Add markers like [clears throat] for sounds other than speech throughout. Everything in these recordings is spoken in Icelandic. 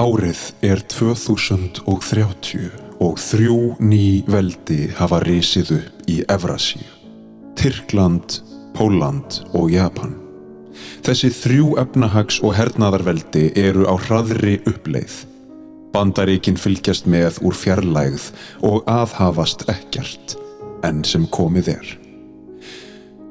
Árið er 2030 og þrjú ný veldi hafa risið upp í Evrasíu. Tyrkland, Póland og Japan. Þessi þrjú efnahags- og hernaðarveldi eru á hraðri uppleið. Bandaríkin fylgjast með úr fjarlægð og aðhafast ekkert, enn sem komið er.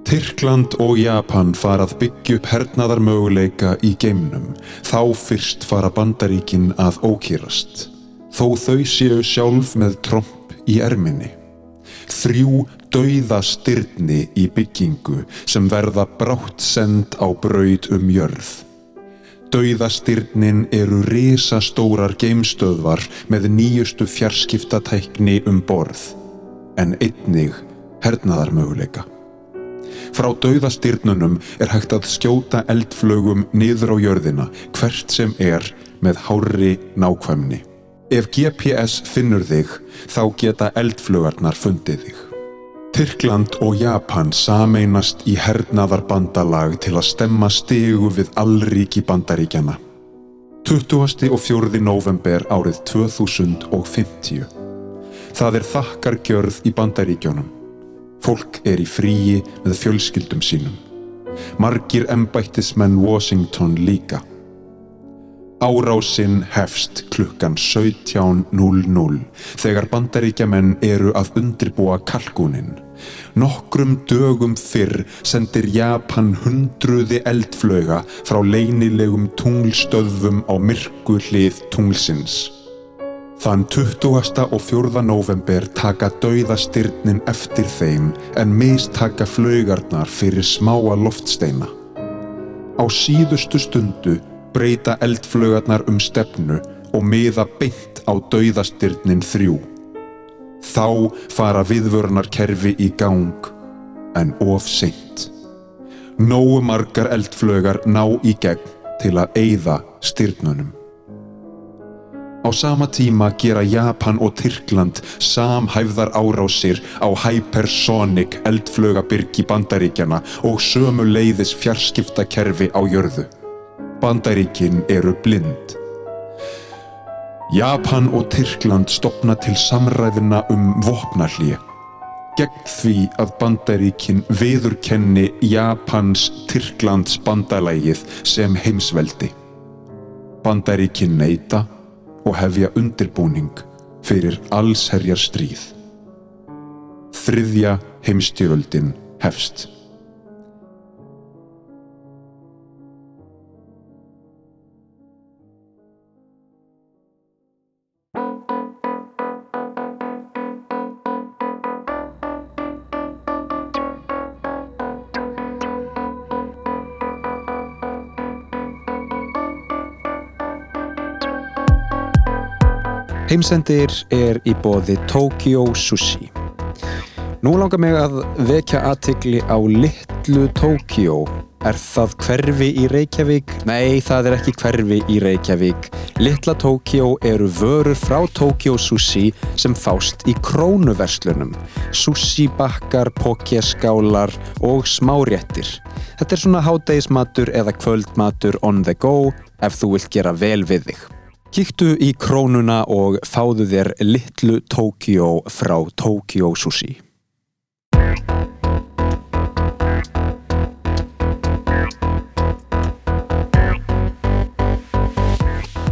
Tyrkland og Japan fara að byggja upp hernaðar möguleika í geimnum. Þá fyrst fara bandaríkin að ókýrast. Þó þau séu sjálf með tromp í erminni. Þrjú dauða styrni í byggingu sem verða brátt send á braud um jörð. Dauðastyrnin eru risastórar geimstöðvar með nýjustu fjarskiptatækni um borð, en einnig hernaðarmöguleika. Frá dauðastyrnunum er hægt að skjóta eldflögum niður á jörðina hvert sem er með hári nákvæmni. Ef GPS finnur þig, þá geta eldflögarnar fundið þig. Tyrkland og Japan sameinast í hernaðarbandalag til að stemma stegu við allríki bandaríkjana. 20. og 4. november árið 2050. Það er þakkargjörð í bandaríkjónum. Fólk er í fríi með fjölskyldum sínum. Margir embættismenn Washington líka. Árásinn hefst klukkan 17.00 þegar bandaríkjamenn eru að undirbúa kalkúnin. Nokkrum dögum fyrr sendir Japan hundruði eldflöga frá leynilegum tunglstöðvum á myrku hlið tunglsins. Þann 20. og 4. november taka dauðastyrnin eftir þeim en mistaka flögarnar fyrir smáa loftsteina. Á síðustu stundu breyta eldflögarnar um stefnu og miða beint á dauðastyrnin þrjú. Þá fara viðvörunarkerfi í gang, en of seint. Nógu margar eldflögar ná í gegn til að eyða styrnunum. Á sama tíma gera Japan og Tyrkland samhæfðar árásir á hypersonic eldflögabyrgi bandaríkjana og sömu leiðis fjarskiptakerfi á jörðu. Bandaríkin eru blind. Japan og Tyrkland stopna til samræðina um vopnallíu. Gegn því að bandaríkin viðurkenni Japans Tyrklands bandalægið sem heimsveldi. Bandaríkin neyta og hefja undirbúning fyrir allsherjar stríð. Þriðja heimstjööldin hefst. Heimsendir er í bóði Tokyo Sushi. Nú langar mig að vekja aðtikli á Littlu Tokyo. Er það hverfi í Reykjavík? Nei, það er ekki hverfi í Reykjavík. Littla Tokyo eru vörur frá Tokyo Sushi sem fást í krónuverslunum. Sushi-bakkar, pokjaskálar og smáréttir. Þetta er svona hádegismatur eða kvöldmatur on the go ef þú vilt gera vel við þig. Kíktu í krónuna og fáðu þér Littlu Tokyo frá Tokyo Sushi.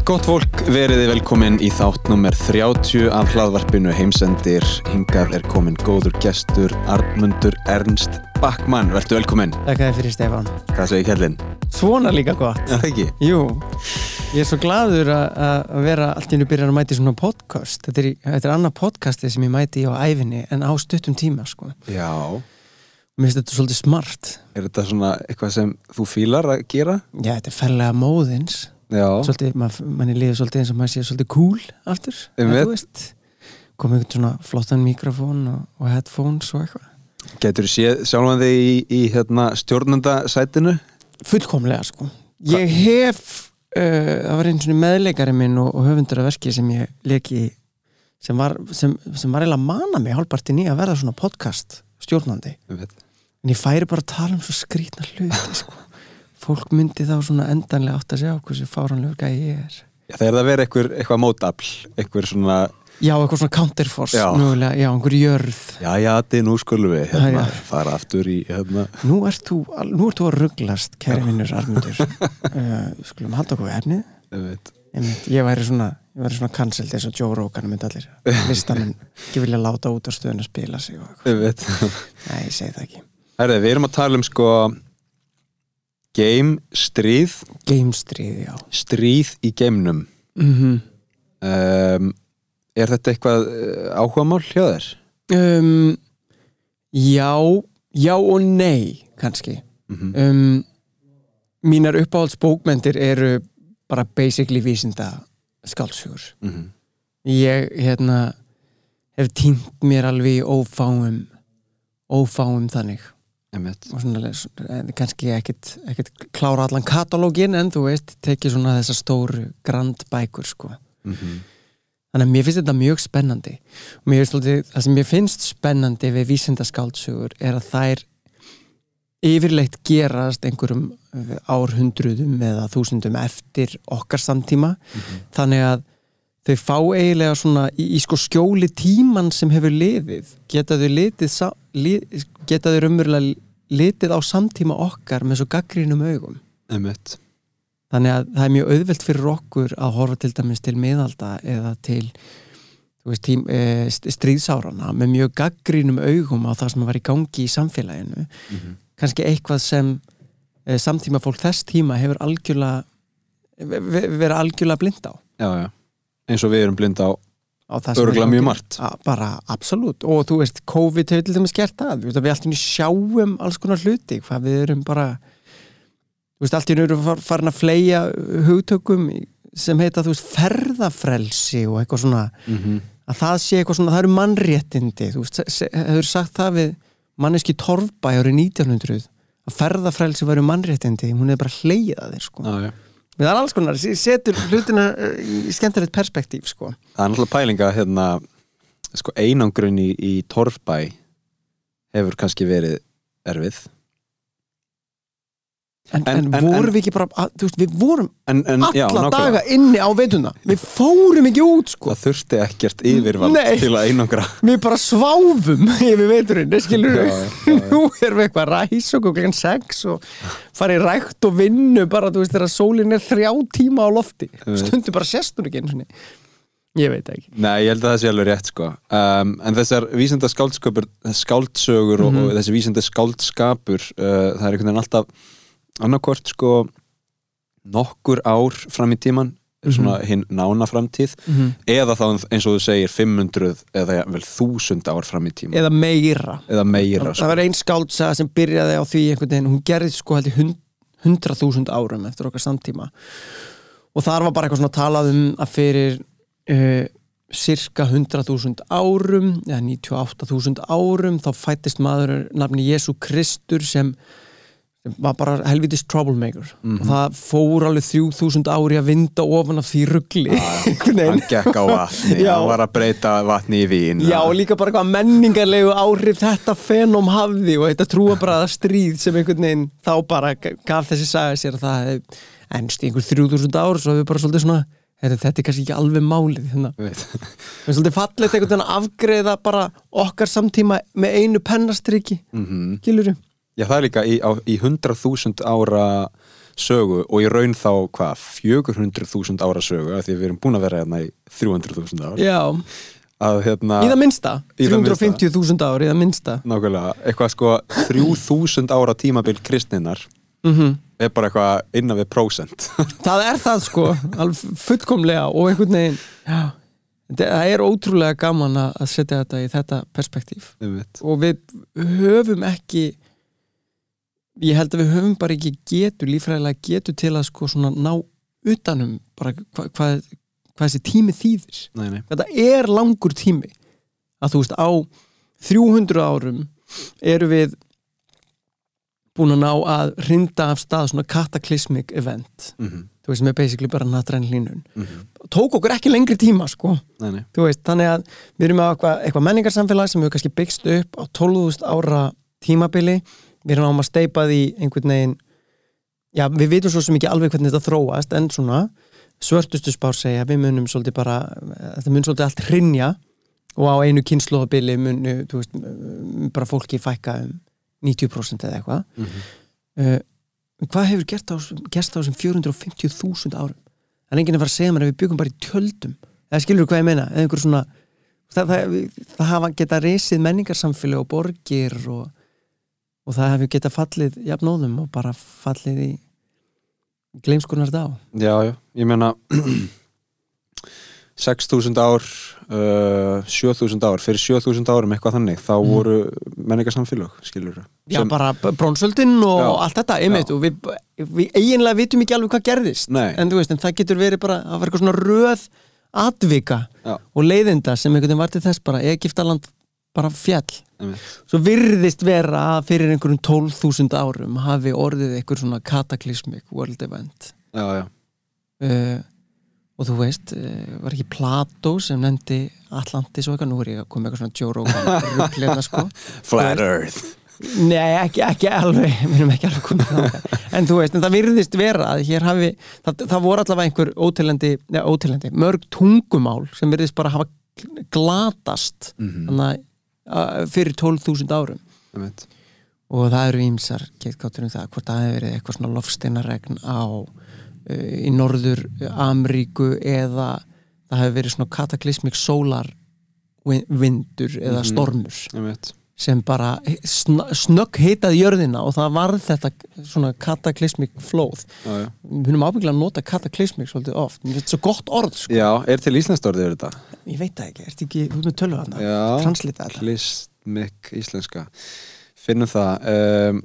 Gott fólk, veriði velkomin í þátt nummer 30 af hlaðvarpinu heimsendir. Hingað er komin góður gestur Arnmundur Ernst Backmann. Vertu velkomin. Takk að þið fyrir Stefán. Hvað segir Kjellin? Svona líka gott. Já, ekki. Jú, ég er svo gladur að vera allt í hennu byrjar að mæti svona podcast. Þetta er, þetta er annað podcasti sem ég mæti á æfinni en á stuttum tíma, sko. Já. Mér finnst þetta svolítið smart. Er þetta svona eitthvað sem þú fílar að gera? Já, þetta er ferlega móðins. Já. Svolítið, manni líður svolítið eins og maður sé svolítið cool aftur. Eða veit. Komið einhvern svona flottan mikrofón og, og headphones og eitthvað. Getur þú séð sjálfan þig í, í hérna, stjórnandasætinu? Fullkomlega, sko. Ég hef, uh, það var einn svona meðleikari minn og, og höfundur af verki sem ég leki sem var, sem, sem var eiginlega að mana mig hálfpartin í að verða svona podcast stjórnandi. En ég færi bara að tala um svo skrítna hluti, sko. Fólk myndi þá svona endanlega átt að sjá hversu fáranlegur gæði ég er. Já, það er að vera eitthvað mótafl einhver svona, já, eitthvað svona counterforce Já. mögulega, já, einhver jörð. Já, já, þetta nú skulum við hérna, Já, já. fara aftur í hérna, nú ert þú, nú ert þú að rugglast kæri vinnur Armundur uh, [laughs] skulum halda okkur við efnið. Einmitt, ég væri svona, ég væri svona cancelled eins og Joe Rogan myndi allir. [laughs] Listamenn ekki vilja láta út á stöðun að spila sig og eitthvað. Einmitt. nei, ég segi það ekki. Herði, við erum að tala um sko game, stríð Gamestrið, já. Stríð í geimnum. Mm um, Er þetta eitthvað uh, áhugamál hjá þér? um, Já já og nei, kannski. Mm um, mínar uppáhalds bókmendir eru bara basically vísinda skálsugur -hmm. ég hérna hef týnt mér alveg í ófáum ófáum þannig. Svona, svona kannski ekkit, ekkit klára allan katalógin en þú veist, tekið svona þessar stóru grand bækur sko. Mm þannig að mér finnst þetta mjög spennandi. Og mér finnst það sem mér finnst spennandi við vísindaskáldsögur er að þær yfirleitt gerast einhverjum árhundruðum eða þúsundum eftir okkar samtíma. Þannig að þau fá eiginlega svona í, í sko skjóli tíman sem hefur liðið geta þau litið sa- li, geta þau raunverulega litið á samtíma okkar með svo gaggrínum augum. Einmitt. Þannig að það er mjög auðvelt fyrir okkur að horfa til dæmis til miðalda eða til veist, tím, e, stríðsárana með mjög gaggrínum augum á það sem var í gangi í samfélaginu. Mhm. kannski eitthvað sem e, samtíma fólk þess tíma hefur algjörlega ve- ve- verið algjörlega blind á, Já, já. Eins og við erum blind á örgulega mjög margt. A, bara absolutt. Og þú veist, COVID hefur til dæmis gert það. Að við alltaf sjáum alls konar hluti hvað við erum bara þú veist, alltaf erum við farin að fleia hugtökum sem heita þú veist, ferðafrelsi og eitthvað svona. Mm -hmm. að það sé eitthvað svona, það eru mannréttindi þú veist, hefur sagt það við manneski torfbæ árið 1900 að ferðafrelsi væru mannréttindi hún er bara hleyið að þeir sko. Já, já. við það er alls konar, setur hlutina eh, í skemmtilegt perspektíf sko. Það er náttúrulega pælinga hérna, sko, einangrun í, í Torfbæ hefur kannski verið erfið En, En- en, vorum við ekki bara, að, þú veist, við vorum en, en, já, alla nákvæmlega. daga inni á veituna Við fórum ekki út, sko. Það þurfti ekkert yfirvald Nei. til að einangra. Við bara sváfum [laughs] yfir veiturinn, skilur Já, við já, já. Nú erum við eitthvað að ræs og klokkan sex og fara í rækt og vinnu bara, þú veist, þegar sólin er þrjá tíma á lofti. Stundu bara hún ekki einu sinni. Ég veit ekki. Nei, ég held að það sé alveg rétt sko. Um, En þessar vísinda skáldsögur og, og þessi vísinda skáldskapur uh, það er einhvern veginn alltaf annarkort sko nokkur ár fram í tíman svona hinn nána framtíð eða þá eins og þú segir 500 eða vel 1000 ár fram í tíman Eða meira. Eða meira Það sko. var einn skáldsaga sem byrjaði á því einhvern veginn, hún gerði sko held í 100.000 árum eftir okkar samtíma. Og þar var bara eitthvað svona talað um að fyrir uh, cirka 100.000 árum eða 98.000 árum þá fættist maður nafni Jésu Kristur sem var bara helvitis troublemaker. Og það fór alveg 3000 ári að vinda ofan af því ruggli [laughs] hann gekk á vatni hann var að breyta vatni í vín. Já, og líka bara hvað menningarlegu áhrif þetta fenóm hafði og þetta trúabræða stríð sem einhvern veginn þá bara gaf þessi saga sér að það ennst í einhver 3000 ár svo við bara svolítið svona þetta er kannski ekki alveg málið hérna. Veit. við [laughs] erum svolítið fallið að afgreiða bara okkar samtíma með einu pennastriki Mhm. gilur Já, það er líka í, á, í 100.000 ára sögu og í raun þá hvað, 400.000 ára sögu af því við erum búin að vera hérna í 300.000 ár. Já, að hérna, í það minnsta. Í það minnsta. 350.000 ár, í það minnsta. Nákvæmlega, eitthvað sko 3.000 ára tímabil kristninnar mm er bara eitthvað innan við prósent. [laughs] Það er það sko, alveg fullkomlega. Og einhvern veginn já, það er ótrúlega gaman að að setja þetta í þetta perspektíf. Einmitt. og við höfum ekki ég held að við höfum bara ekki getu, lífræðilega getu til að sko svona ná utanum bara hvað, hvað, hvað þessi tími þýðir. Nei, nei. þetta er langur tími. Að þú veist á 300 árum eru við búin að ná að rinda af stað svona cataclysmic event. Mm þú veist, sem er basically bara natræn línun -hmm. tók okkur ekki lengri tíma, sko. Nei, nei. þú veist, þannig að við erum með eitthvað, eitthvað menningarsamfélag sem hefur kannski byggst upp á 12.000 ára tímabili við erum áum að steipa því einhvern veginn já, við vitum svo sem ekki alveg hvernig þetta þróast en svona svörtustu spár segja við munum svolítið bara þetta mun svolítið allt hrinja og á einu kynnslóðabili munu þú veist, bara fólki fækka um 90% eða eitthvað. Mm -hmm. uh, hvað hefur gert á, gerst á þessum 450.000 árum? Það er enginn að fara að segja mér að við byggum bara í tjöldum. Eða skilur hvað ég meina? Svona það, það, það hafa geta reysið menningarsamfélag og borgir og, og það hefur geta fallið jafnóðum og bara fallið í gleimskunar dá Já, já, ég meina [clears throat] 6.000 ár uh, 7.000 ár, fyrir 7.000 árum eitthvað þannig, þá Mhm. voru menningarsamfélög, skilur Já, bara brónsöldin og Já. allt þetta, einmitt, og við, við eiginlega vitum ekki alveg hvað gerðist Nei. en, þú veist, en það getur verið bara, það var eitthvað svona röð atvika Já. og leiðinda sem einhvern veginn var til þess bara Egiptaland bara fjall. Svo virðist vera að fyrir einhverjum 12.000 árum hafi orðið einhver svona cataclysmic world event. Já, já, uh, og þú veist uh, var ekki Plato sem nefndi Atlantis og eitthvað, nú er ég að koma eitthvað svona Rogan ruggleina sko. [laughs] Flat Earth. Nei, ekki, ekki alveg, við erum ekki alveg komið þangað. en þú veist, en það virðist vera að hér hafi, það, það voru allavega einhver ótilendi, neða ótilendi, mörg tungumál sem virðist bara hafa glatast. Mhm. þannig að að fyrir 12.000 árum Einmitt. og það eru ímsar getgáttur um það, hvort það hefur verið eitthvað svona lofsteinaregn á uh, í norður Ameríku eða það hefur verið svona kataklysmik sólar vindur eða Mhm. stormur Einmitt. Sem bara sn snögg hitaði jörðina og það varð þetta svona kataklysmik flóð. Við höfum ábyggilega að nota kataklysmik svolítið oft, þetta er svo gott orð sko. já, er til íslenskt orðið yfir þetta? ég veit það ekki, ertu ekki, þú ert með tölvu hana Já, translita þetta Klistmik íslenska. Finnum það um,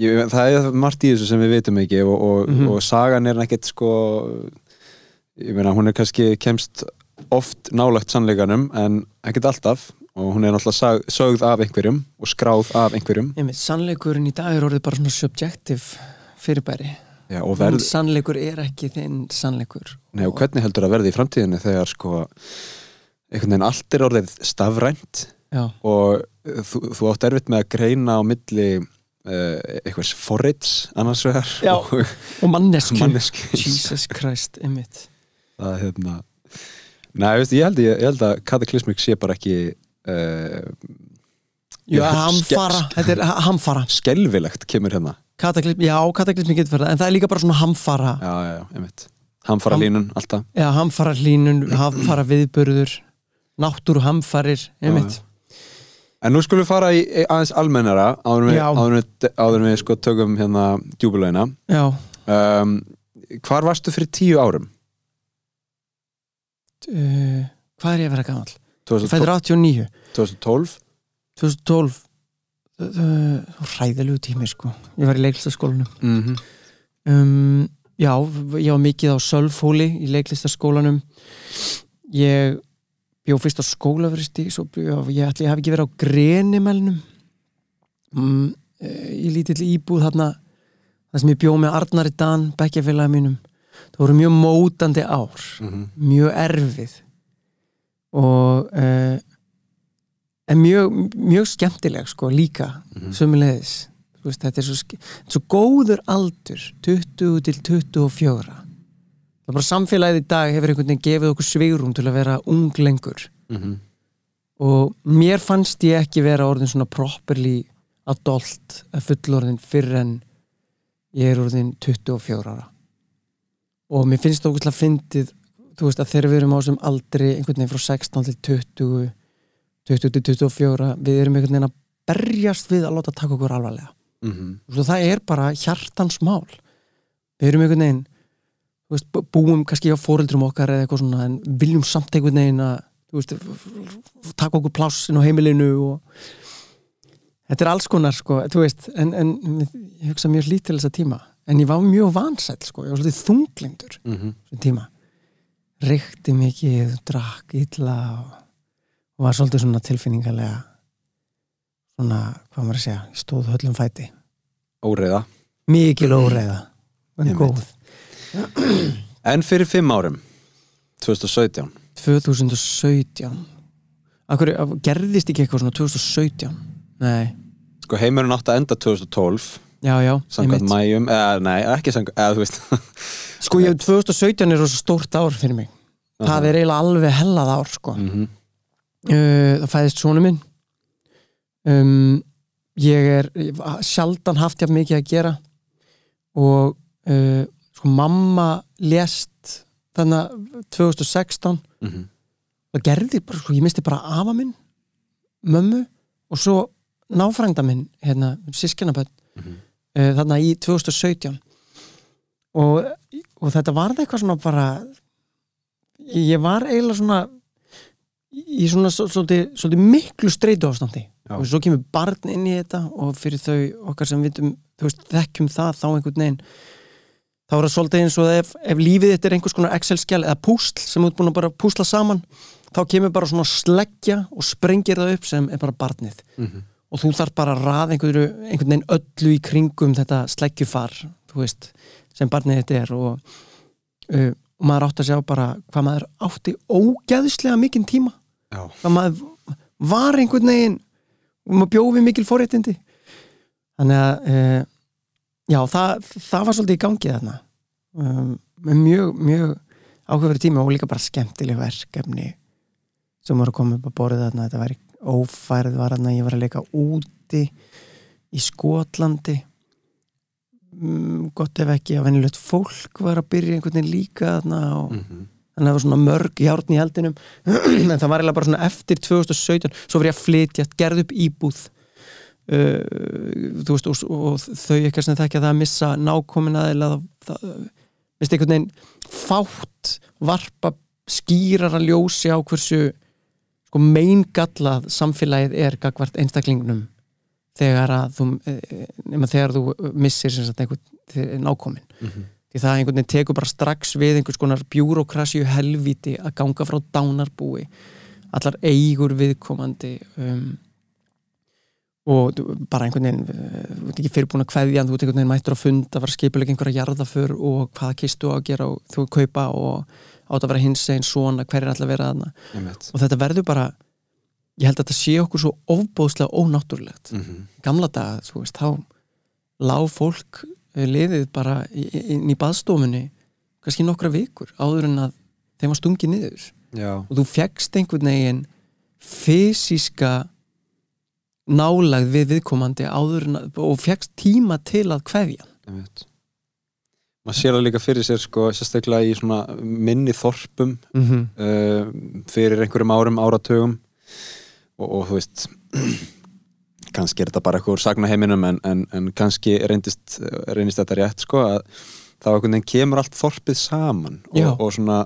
ég, Það er margt í þessu sem við vitum ekki og, og, Mhm. og sagan er ekkert sko ég meina hún er kannski kemst oft nálagt sannleikanum en ekkert alltaf og hún er náttúrulega sögð af einhverjum og skráð af einhverjum. Einmitt, sannleikurinn í dag er orðið bara svona subjective fyrirbæri. Já, Verð... sannleikur er ekki þinn sannleikur. Nei, og hvernig heldur að verði í framtíðinni þegar sko einhvern veginn allt er orðið stafrænt? Já, og uh, þú, þú átt erfitt með að greina á milli uh, einhvers forrits annars vegar Já. og og mannesku [laughs] manneski Jesus Christ, einmitt. Það er hérna Nei, veist, ég, held, ég, held að kataklysmik sé bara ekki Já, Já, hamfara, þetta er ha- hamfara. Skelvilegt kemur hérna. Kataklysm, já, kataklysmi getur það en það er líka bara svona hamfara. Já, já, já, einmitt. Hamfara línun, alltaf. Já, hamfara hlínun, hamfara viðburður náttúru hamfarir, einmitt En nú skulum við fara í aðeins almennara áður við, áður við, áður við sko tökum hérna djúbulögina Já, um, Hvar varstu fyrir tíu árum? uh, hvað er ég að vera gamall? Ég 2012? fættur 89 2012? 2012 uh, Ræðilegu tími, sko. Ég var í leiklistaskólanum Mm -hmm. um, Já, ég var mikið á Sölfhóli í leiklistaskólanum Ég bjó fyrst á bjó, ég ætli ég hafi ekki verið á Grenimelnum. Um, í lítill íbúð þarna það sem ég bjó með Arnari Dan bekkjafélagi mínum. Það voru mjög mótandi ár. Mjög erfið og uh, en mjög, mjög skemmtileg sko líka Mhm. sömulegis veist, þetta er svo, svo góður aldur 20 til 24 það er bara samfélagið í dag hefur einhvern veginn gefið okkur svigrum til að vera ung lengur. Mm og mér fannst ég ekki vera orðin svona properly adult að fullorðin fyrir en ég er orðin 24 ára. Og mér finnst það okkur fyndið þú veist að þegar við erum á þessum aldri einhvern veginn frá 16 til 20 20 til 24 við erum einhvern veginn að berjast við að láta taka okkur alvarlega -hmm. og það er bara hjartans mál við erum einhvern veginn veist, bú- búum kannski á fóreldrum okkar eða eitthvað svona en viljum samt einhvern veginn að veist, taka okkur plássin á heimilinu og þetta er alls konar sko, þú veist en, en ég hugsa mjög lítið til þessa tíma en ég var mjög vansæll sko, ég var svolítið þunglingdur Mm -hmm. þessum tíma reykti mikið, drakk illa og, var svolítið svona tilfinningarlega svona, hvað maður að segja, ég stóð höllum fæti. Óreiða. Mikil óreiða en Einmitt. góð. En fyrir fimm árum 2017 2017 Akkur, gerðist ekki eitthvað svona 2017 nei, Sko heimurinn átti að enda 2012 já, já, samkvæmt mæjum, eða nei, ekki samkvæmt eða þú veist [laughs] Sko ég 2017 er rosa stórt ár fyrir mig Það er eiginlega alveg hellað ár sko. Mhm. uh, Það fæðist svona minn um, Ég er ég sjaldan haft jafn mikið að gera og uh, sko mamma lést þannig að 2016 Mhm. og gerði bara, sko, ég misti bara afa minn mömmu og svo náfrænda minn, hérna, sískinaböld Mhm. uh, þarna í 2017 og, og þetta varði eitthvað svona bara ég var eiginlega svona í svona svo- svolítið, miklu streitu ástandi Já. og svo kemur barn inn í þetta og fyrir þau okkar sem vitum, þú veist, þekkjum það þá einhvern veginn þá er það svolítið eins og ef, ef lífið þetta er einhvers konar Excel-skjál eða púsl sem ert búin að bara púsla saman þá kemur bara svona sleggja og sprengir það upp sem er bara barnið Mhm. Og þú þarf bara að raða einhverju, einhvern veginn öllu í kringum þetta sleggjufar veist, sem barnið þetta er. Og, uh, og maður átti að sjá bara hvað maður átti ógeðslega mikinn tíma. Já. hvað maður var einhvern veginn og maður bjóði mikil forréttindi. Þannig að uh, já, það, það var svolítið í gangi þarna. Um, mjög, mjög áhugaverið tíma og líka bara skemmtileg verkefni sem voru koma upp að borðið þarna. Þetta væri ófærið var þarna. Ég var að leika úti í Skotlandi. Mm, gott ef ekki að venjulegt fólk var að byrja einhvern veginn líka og Mhm. þannig að það var svona mörg járn í heldinum [clears throat] en það var eiginlega bara svona eftir 2017 svo var ég að flytja, gerð upp íbúð. Uh, þú veist og, og þau eitthvað sem þekkja það að missa nákomin aðeila það, það misti einhvern veginn fátt varpa skýrara ljósi á hversu sko meingallað samfélagið er gagvart einstaklingnum þegar að þú eh, nema þegar þú missir sem sagt einhvern er nákomin Mhm. því það einhvern veginn tekur bara strax við einhvers konar bjúrokrasju helvíti að ganga frá dánarbúi allar eigur viðkomandi um, og bara einhvern veginn þú ert ekki fyrirbúin að kveðja þú ert einhvern veginn mættur að funda, var skipulega einhverja jarðaför og hvaða kistu á að gera og þú kaupa og átt að vera hins einn svona, hver er alltaf að vera Einmitt. og þetta verður bara ég held að þetta sé okkur svo ofbóðslega ónáttúrulegt Mhm. gamla daga, þú veist, þá lág fólk eh, liðið bara inn í baðstofunni kannski nokkra vikur áður en að þeim var stungið niður Já. og þú fekkst einhvern veginn fysiska nálagð við viðkomandi áður en að, og fekkst tíma til að Einmitt. Maður sér það líka fyrir sér sko, sérstaklega í svona minni þorpum mm -hmm. uh, fyrir einhverjum árum, áratögum og, og þú veist [clears throat] kannski er þetta bara eitthvað úr sagnaheiminum en, en, en kannski reyndist, reynist þetta rétt sko að þá einhvern veginn kemur allt þorpið saman og, og svona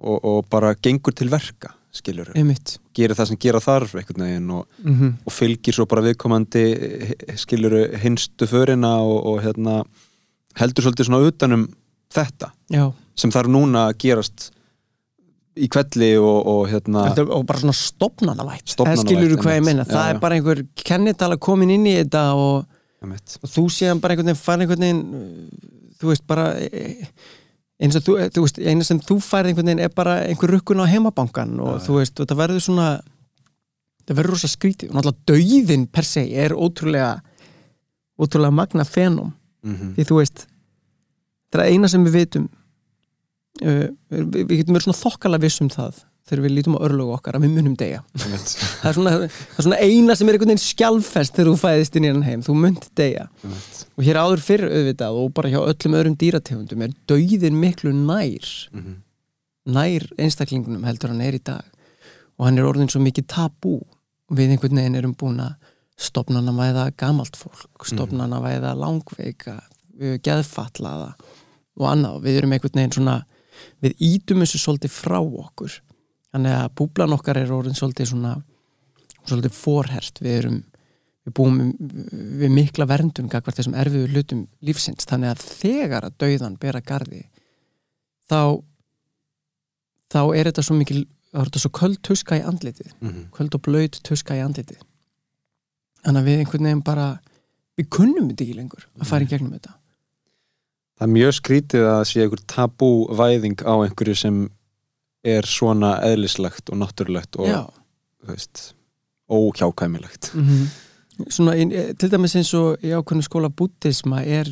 og, og bara gengur til verka einmitt gerir það sem gera þarf einhvern veginn og, mm -hmm. og fylgir svo bara viðkomandi skilur hinstu förina og, og hérna heldur svolítið svona utanum þetta já, sem þarf núna að gerast í kvelli og, og hérna er- og bara svona stopnanavætt skilur þú hvað ég Já, það já. er bara einhver kennitala komin inn í þetta og og þú séðan bara einhvern veginn fær einhvern veginn þú veist bara eins og þú, eh, þú veist, eina sem þú færð einhvern veginn er bara einhver rukkun á heimabankan og Já, þú veist, og það verður svona það verður rosa skrítið. Og náttúrulega dauðin per se er ótrúlega ótrúlega magna fenum Mhm. því þú veist það er eina sem við vitum uh, við, við getum verið svona þokkala viss um það þegar við lítum á örlögu okkar að við munum deyja Einmitt. það er svona, það er svona eina sem er einhvern veginn skjálfest þegar þú fæðist inn í hann heim, þú munt deyja Einmitt. og hér áður fyrr auðvitað og bara hjá öllum öðrum dýrategundum er dauðin miklu nær Mhm. nær einstaklingunum heldur hann er í dag og hann er orðin svo mikið tabú og við einhvern veginn erum búin að stopnana væða gamalt fólk stopnana væða langveika uh, geðfatlaða og annað. Við erum einhvern veginn svona við ítum þessu svolítið frá okkur. Þannig að búblan okkar er orðin svolítið svona svolítið forhert. Við erum við búum við mikla verndun gagvart þessum erfiðu hlutum lífsins. Þannig að þegar að dauðan bera gardi þá þá er þetta svo mikil þá er þetta svo köld tuska í andlitið. Mhm. köld og blöyt tuska í andlitið þannig að við einhvern veginn bara við kunnum þetta ekki lengur að fara í gegnum þetta. Það er mjög skrítið að sé einhver tabúvæðing á einhverju sem er svona eðlislegt og náttúrulegt og veist, óhjákæmilegt mm svona, í- eh, til dæmis eins og í ákveðnu skóla búttisma er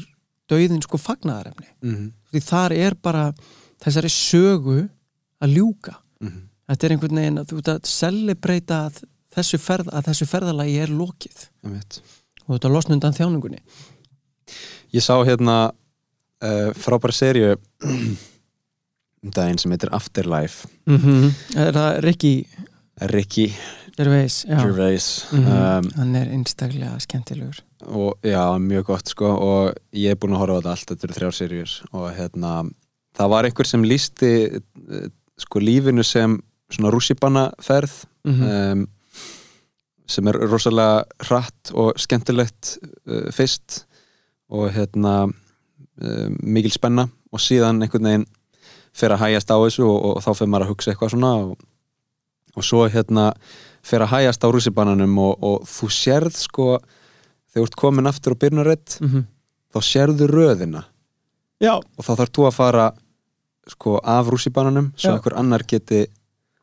dauðin sko fagnaðarefni. Mhm. því þar er bara þessari sögu að ljúka. Mhm. þetta er einhvern veginn að þú ert að celebrata að þessu, ferð, að þessu ferðalagi er Einmitt. og þetta losna undan þjáningunni Ég sá hérna uh, frábæra serju [clears throat] um daginn sem heitir Afterlife mm -hmm. er það Ricky Ricky Gervais. Gervais Mhm. um, hann er einstaklega skemmtilegur og já, mjög gott sko og ég er búin að horfa á þetta allt þetta eru þrjár serjur og hérna það var einhver sem lísti uh, sko lífinu sem svona rússibanna ferð mm um, sem er rosalega hratt og skemmtilegt uh, fyrst og hérna uh, mikil spenna og síðan einhvern veginn fer að hægjast á þessu og, og þá fer maður að hugsa eitthvað svona og, og svo hérna fer að hægjast á rússibananum og, og þú sérð sko þegar þú ert komin aftur á byrnarett -hmm. þá sérðu röðina. Já, og þá þarf þú að fara sko af rússibananum svo einhver annar geti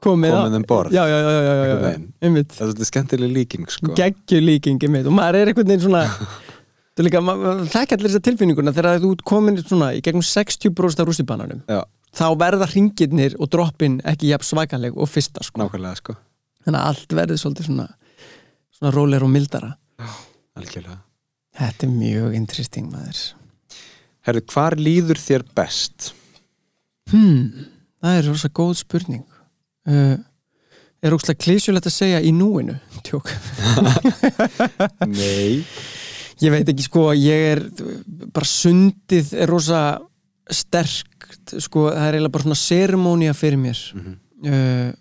komið, um borð já, já, já, já, já, já, einhvern já. veginn. einmitt það er svolítið skemmtileg líking sko. geggjur líking einmitt. og maður er einhvern veginn svona líka, maður þekki allir þessa tilfinninguna þegar þú ert komin svona í gegnum 60% af rússibananum Já. þá verða hringirnir og droppin ekki jafn svakaleg og fyrsta sko. nákvæmlega sko þannig að allt verður svolítið svona svona róler og mildara algjörlega þetta er mjög interesting maður Herðu, hvar líður þér best? hmm, það er rosa góð spurning uh, er ógslag klísjulegt að segja í núinu tjók? [laughs] Nei. Ég veit ekki sko, ég er bara sundið er rosa sterkt sko, það er eiginlega bara svona seremónia fyrir mér. Mhm. uh,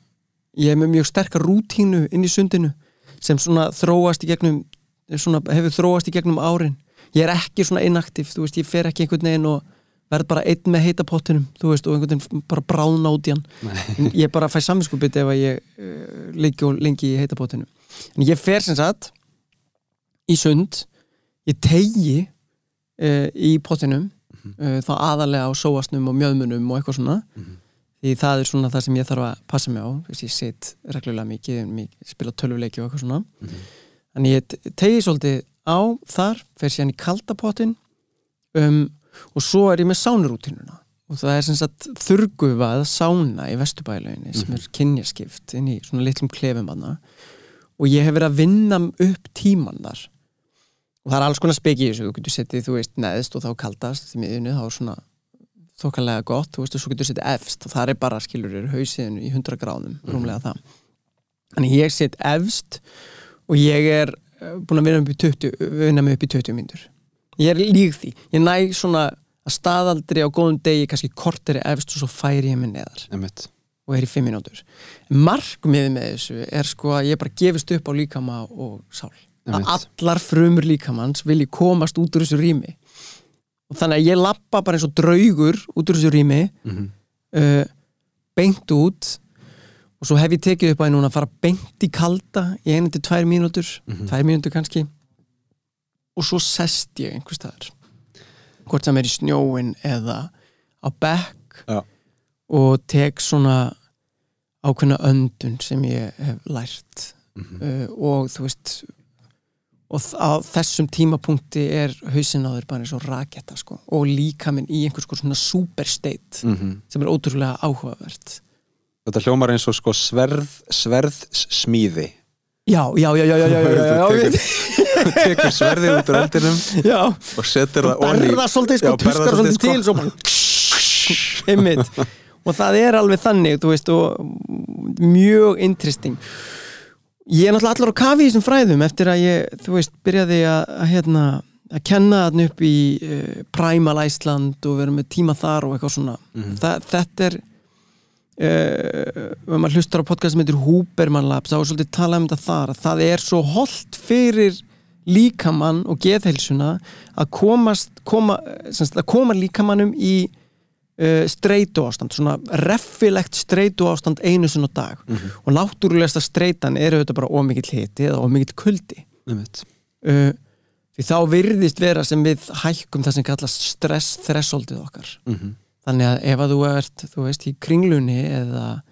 ég er með mjög sterkar rútínu inn í sundinu sem svona þróast í gegnum svona, hefur þróast í gegnum árin. Ég er ekki svona inaktiv, þú veist, ég fer ekki einhvern veginn og verð bara einn með heita pottinum veist, og einhvern veginn bara bráðna út í hann. En ég bara fæ saminskupið ef að ég uh, lengi og lengi í heita pottinum. En ég fer sem sagt í sund ég tegi uh, í pottinum uh, þá aðalega á sóasnum og mjöðmunum og eitthvað svona. Mhm. því það er svona það sem ég þarf að passa mig á veist, ég sit reglulega mikið, mikið spila tölvuleiki og eitthvað svona. Mhm. þannig ég te- tegi svolítið á þar fer síðan í kaldapottin um, og svo er ég með sánurútínuna og það er sem sagt þurrgufað sána í Vesturbælaunni sem er kynjaskipt inn í svona litlum klefum hana og ég hef verið að vinna upp tíman þar. Og það er alls konar speki í þessu, þú getur settið, þú veist, neðst og þá kaldast í miðjunni, þá er svona þokkalega gott, þú veist, og svo getur settið efst. Og það er bara, skilur, er hausiðinu í 100 gráðum, rúmlega það. Þannig ég set efst og ég er eh, búin að vinna mig upp í 20, vinna mig upp í 20 mínútur ég er lík því, ég næ svona að staðaldri á góðum degi kannski korteri efst og svo færi ég mig neðar Einmitt. og er í 5 mínútur markmiðið með þessu er sko að ég bara gefist upp á líkama og sál að Einmitt. allar frumur líkamanns vilji komast út úr þessu rými og þannig að ég lappa bara eins og draugur út úr þessu rými Mhm. uh, beint út og svo hef ég tekið upp að ég núna að fara beint í kalda í einu til tvær mínútur Mhm. tvær mínútur kannski og svo sest ég einhvers staðar hvort sem er í snjóin eða á bekk Já. og tek svona ákveðna öndun sem ég hef lært Mhm. uh, og þú veist og á þessum tímapunkti er þér bara eins og raketta sko, og líka minn í einhvers svona super state Mhm. sem er ótrúlega áhugavert Þetta hljómar eins og sko sverð sverð smíði Já, já, já, já, já, já, já, já Tekur, tekur sverðið út úr eldinum já. og setur það og berða svolítið sko, tuskar svolítið til sko. svo bara einmitt. Og það er alveg þannig, þú veist og mjög interesting. Ég er náttúrulega allar á kafi í þessum fræðum eftir að ég, þú veist, byrjaði að hérna, að kenna þarna upp í uh, Primal Iceland og vera með tíma þar og eitthvað svona. Mm -hmm. Þa, þetta er ef maður hlustar á podcast sem heitir Huberman Labs, þá er svolítið talað um þetta þar að það er svo holdt fyrir líkamann og geðheilsuna að komast koma, sem sagt, að koma líkamannum í uh, streitu ástand, svona reffilegt streitu ástand einu sinni á dag Mhm. og náttúrulegasta streitan er auðvitað bara ómikill hiti eða ómikill kuldi Einmitt. uh, því þá virðist vera sem við hækkum það sem kallast stress thresholdið okkar Mhm. Þannig að ef að þú ert þú veist, í kringlunni eða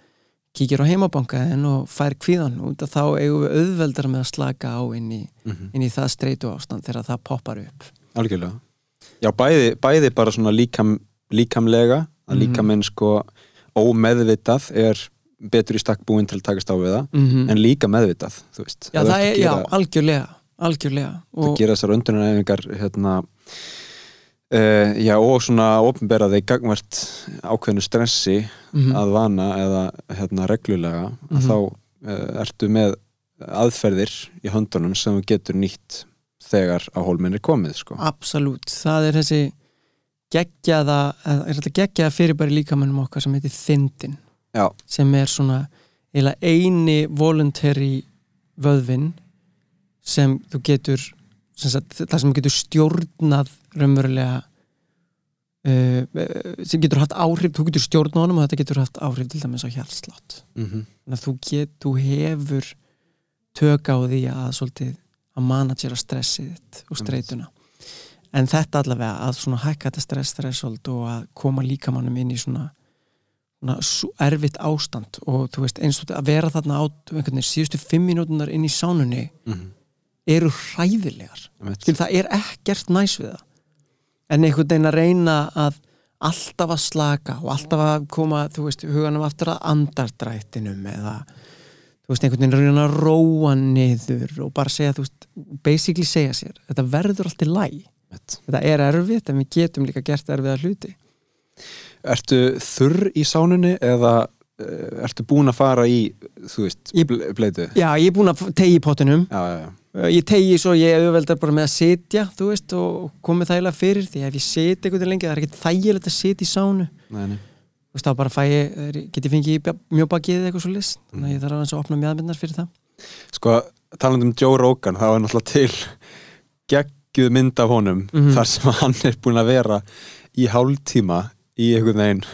kíkir á heimabankaðin og fær kvíðan út þá eigum við auðveldar með að slaka á inn í, Mhm. inn í það streitu ástand þegar það poppar upp algjörlega já, bæði, bæði bara svona líkam, líkamlega að Mhm. líkaminn sko ómeðvitað er betur í stakk búinn til að takast á við það -hmm. en líka meðvitað, þú veist Já, það ert er, að já, gera, algjörlega algjörlega og, gera þessar öndunaræfingar hérna uh, já, og svona ofnbera þeir gagvart ákveðnu stressi Mhm. að vana eða hérna reglulega Mhm. að þá uh, ertu með aðferðir í höndunum sem þú getur nýtt þegar á hólminn er komið sko. absolutt, það er þessi geggjaða, eða er þetta geggjaða fyrirbæri líkamannum okkar sem heitir þindin já, sem er svona eini voluntary vöðvin sem þú getur það sem getur stjórnað raunverulega uh, sem getur haft áhrif þú getur stjórnað honum og þetta getur haft áhrif til dæmis á hjartslátt mm þannig að þú, get, þú hefur tök á því að svolítið að managera stressið þitt og streituna. En þetta allavega að svona hækka þetta stress threshold og að koma líkamannum inn í svona, svona erfitt ástand og þú veist eins og þetta að vera þarna á einhvern veginn síðustu fimm mínútunar inn í sánunni -hmm. Eru hræðilegar. Skil, það er ekkert næs við það. En einhvern veginn að reyna að alltaf að slaka og alltaf að koma, þú veist, huganum aftur að andardrættinum eða þú veist, einhvern veginn að reyna að róa niður og bara segja, þú veist, basically segja sér, þetta verður allt í læg þetta er erfitt en við getum líka gert erfiða hluti. Ertu þurr í sánunni eða uh, ertu búin að fara í þú veist, bleitu? Já, ég er búin að tegi í pottinum. Já, já, já ég tegi svo, ég auðveldar bara með að sitja þú veist, og komið þægilega fyrir því ef ég siti einhvern veginn lengi, það er ekkert þægilegt að sitja í sánu Nei, nei. þú veist þá bara fæ ég, get ég fengið í mjóbakið eða eitthvað svo list þannig að ég þarf að opna mjöðmyndar fyrir það Sko, talandi um Joe Rogan þá er náttúrulega til geggjuð mynd af honum Mhm. þar sem hann er búin að vera í hálftíma í einhvern veginn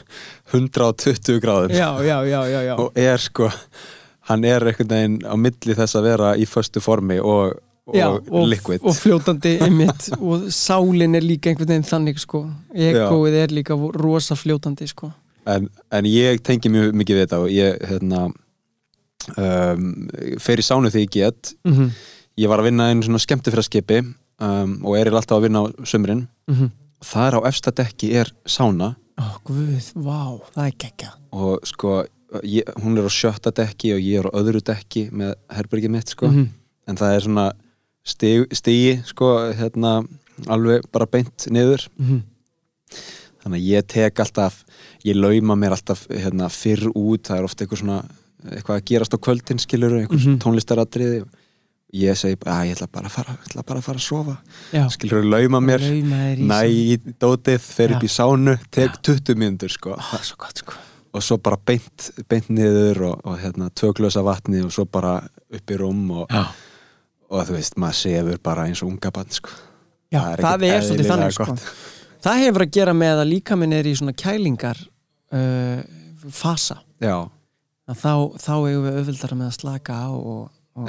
120 gráðum já, já, já, já, já. og er sko hann er einhvern veginn á milli þess að vera í föstu formi og, og, Já, og, liquid. og fljótandi einmitt og sálin er líka einhvern veginn þannig sko, egoið er líka rosa fljótandi sko. En, en ég tengi mjög mikið við þetta og ég hérna um, fer í sánu þegar ég get. Mm -hmm. ég var að vinna einu svona skemmtifræðskipi um, og er alltaf að vinna á sömurinn mm þar á efsta dekki er sána ó, guð, vá, það er geggja og sko ég, hún er á sjötta dekki og ég er á öðru dekki með herbergið mitt sko. -hmm. en það er svona stigi, stigi sko hérna alveg bara beint niður. Mm -hmm. þannig að ég tek alltaf ég lauma mér alltaf hérna, fyrr út. Það er ofta eitthvað svona eitthvað að gerast á kvöldin skilur eitthvað mm Mhm. tónlistaratriði. Ég segi að ég ætla bara að fara, ætla bara að fara að sofa. Já, skilur lauma mér. Lauma þér í næ í dótið, fer upp Já. í sánu tek 20 mínútur sko. Það er svo gott sko og svo bara beint, beint niður og, og hérna tvö glösa vatni og svo bara upp í rúm og, og þú veist, maður sefur bara eins og unga bann sko. já Það er það, er svolítið þannig sko. gott. það hefur að gera með að líka minn er í svona kælingar uh, fasa. Þá, þá eigum við auðvildara með að slaka á og, og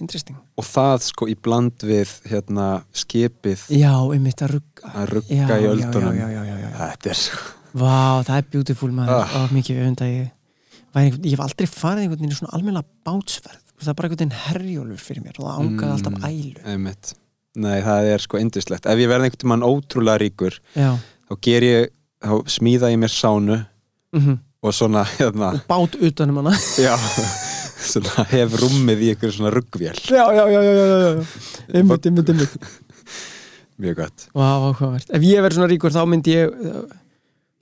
interesting. Og það sko í bland við hérna skipið Já, einmitt að rugga. að rugga já, í já, öldunum. já, já, já, já, já. þetta er sko Vá, það er beautiful maður. Ah. ah. mikið öfund að ég einhvern, ég hef aldrei farið einhvern veginn í svona almennilega bátsferð. Það er bara einhvern veginn herjólfur fyrir mér og það ángaði alltaf Mm. ælu. einmitt. Nei, það er sko indislegt ef ég verði einhvern tímann ótrúlega ríkur Já, þá ger ég, þá smíða ég mér sánu mm og svona hérna, bát utanum hana. [laughs] Já. Svona hef rúmið í einhverju svona ruggvél. Já, já, já, já, já, einmitt, einmitt, einmitt. Mjög gott. Vá, áhugavert. Ef ég verður svona ríkur þá myndi ég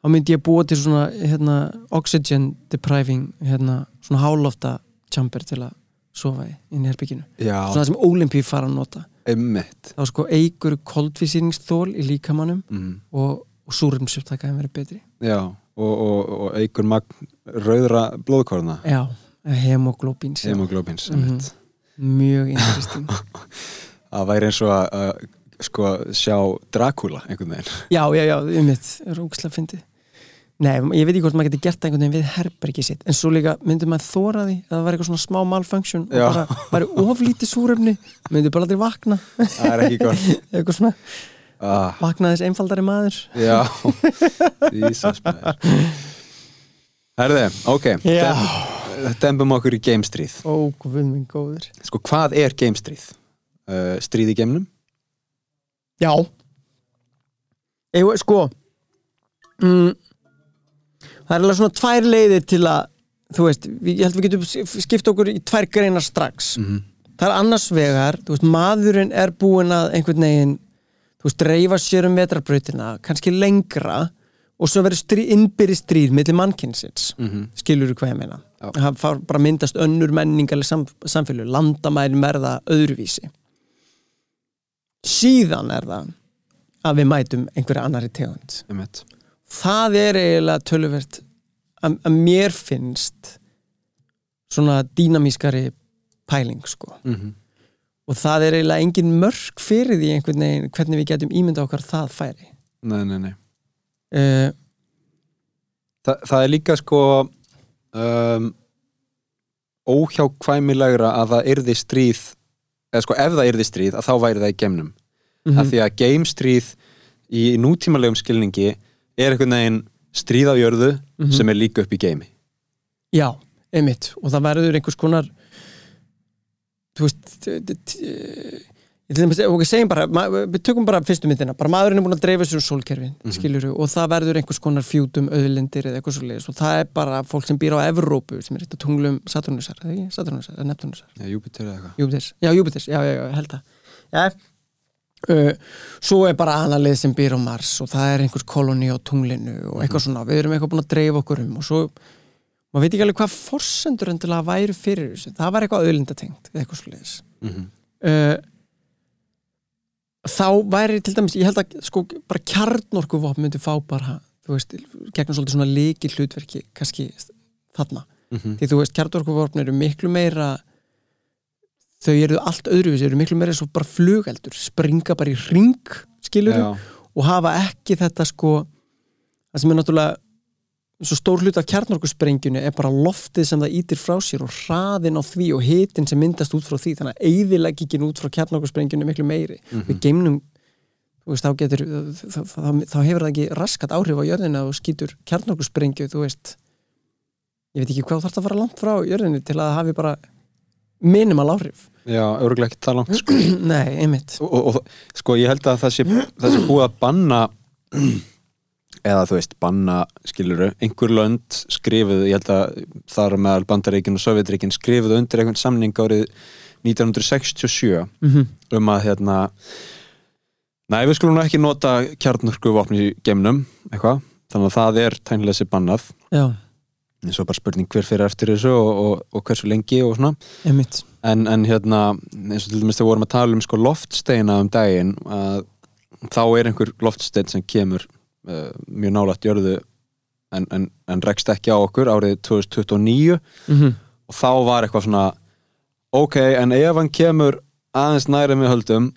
þá myndi ég búa til svona hérna, oxygen depriving hérna, svona hálofta chamber til að sofa í inn í herbygginu já, svona sem Olympíu fara að nota. Einmitt. Þá sko eigur koldvísýringsþól í líkamannum mm. og, og súrumsjöptakaðum verið betri. Já, og, og, og eigur magn rauðra blóðkorna. Já, hemoglóbín sem- hemoglobins Mhm. einmitt. Mjög [laughs] interesting. Það væri eins og að, sko sjá Dracula einhvern veginn. Já, já, já, um mitt, rúkslega fyndið Nei, ég veit ekki hvort maður getur gert einhvern veginn við herbergi sitt en svo líka myndi maður þóra því að það var eitthvað svona smá malfunction og bara, bara oflítið súrefni myndi bara aldrei vakna. Það er ekki gott. [laughs] Eitthvað svona ah, vakna þess einfaldari maður. Já, Jesus Herði, ok Dembum okkur í gamestríð Ó, guð minn góður. Sko, hvað er gamestríð? Uh, stríð í geimnum? Já. Eða, sko mm, Það er alveg svona tvær leiðir til að þú veist, ég held við getum skipt okkur í tvær greinar strax. Mhm. það er annars vegar, þú veist, maðurinn er búinn að einhvern veginn þú veist, dreifa sér um vetrarbrautina kannski lengra og svo verður strí, innbyrði stríð millir mannkynsins. Mm skilur þú hvað ég meina? Já. það fár bara myndast önnur menningarleg sam, samfélag, landamærin verða öðruvísi. Síðan er það að við mætum einhverja annari tegund. Það er eiginlega töluvert að, að mér finnst svona dýnamískari pæling sko Mhm. og það er eiginlega engin mörk fyrir því einhvern veginn hvernig við getum ímynda okkar það færi Nei, nei, nei uh, Þa, Það er líka sko um, óhjákvæmilegra að það yrði stríð eða sko ef það yrði stríð að þá væri það í geimnum Mhm. af því að geimstríð í nútímalegum skilningi er einhvern veginn stríð á jörðu Mhm. sem er líka upp í geimi Já, einmitt. Og það verður einhvers konar þú veist t- ég segjum bara við tökum bara fyrstu myndina, bara maðurinn er búin að dreifa sér um sólkerfin, Mhm. skiljuru og það verður einhvers konar fjútum, auðlindir eða eitthvað svo leiðis og það er bara fólk sem býr á Evrópu sem er eitt af tunglum Saturnusar eða ekki, Saturnusar, eða Neptunusar Já, Júpiter eða eitthvað. Já, Júpiters, já, já, já, held það. Já. Uh, svo er bara annarlið sem býr á Mars og það er einhvers koloni á tunglinu og eitthvað svona, við erum eitthvað búin að dreifa okkur um og svo, maður veit ekki alveg hvað forsendur endilega væru fyrir þessu. Það var eitthvað auðlindatengt, eða eitthvað svo leiðis mm uh, þá væri til dæmis, ég held að sko bara kjarnorkuvopn myndi fá bara þú veist, gegnum svolítið svona líki hlutverki kannski þarna. -hmm. því þú veist, kjarnorkuvopn eru miklu meira þau eru allt öðruvísi, eru miklu meira svo bara flugeldur, springa bara í ring skilur Já, og hafa ekki þetta sko það sem er náttúrulega svo stór hlut af kjarnorkusprengjunu er bara loftið sem það ítir frá sér og hraðin á því og hitin sem myndast út frá því þannig að eyðileggingin út frá kjarnorkusprengjunu er miklu meiri. Mhm. við geimnum þú veist, þá getur þá, þá, þá hefur það ekki raskat áhrif á jörðina og skýtur kjarnorkusprengju þú veist. Ég veit ekki hvað þarf það að fara langt frá jörðinu til að hafi bara minimal áhrif já örgulega ekki það langt sko. [clears throat] nei, einmitt og, og, og sko ég held að það sé, það sé búið að banna [clears throat] eða þú veist, banna skiluru, einhver lönd skrifuðu, ég held að þar meðal Bandaríkin og Sovjetríkin skrifuðu undir einhvern samning árið 1967 mm -hmm. um að hérna næ, við skulum ekki nota kjarnorku vopni í geimnum, eitthvað þannig að það er tænleysi bannað já, en svo bara spurning hver fyrir eftir þessu og, og, og hversu lengi og svona en, en hérna, eins og til dæmis þegar við vorum að tala um sko loftsteina um daginn að þá er einhver loftstein sem kemur uh, mjög nálægt jörðu en, en, en rekst ekki á okkur árið 2029 mm -hmm. og þá var eitthvað svona ok, en ef hann kemur aðeins næri með höldum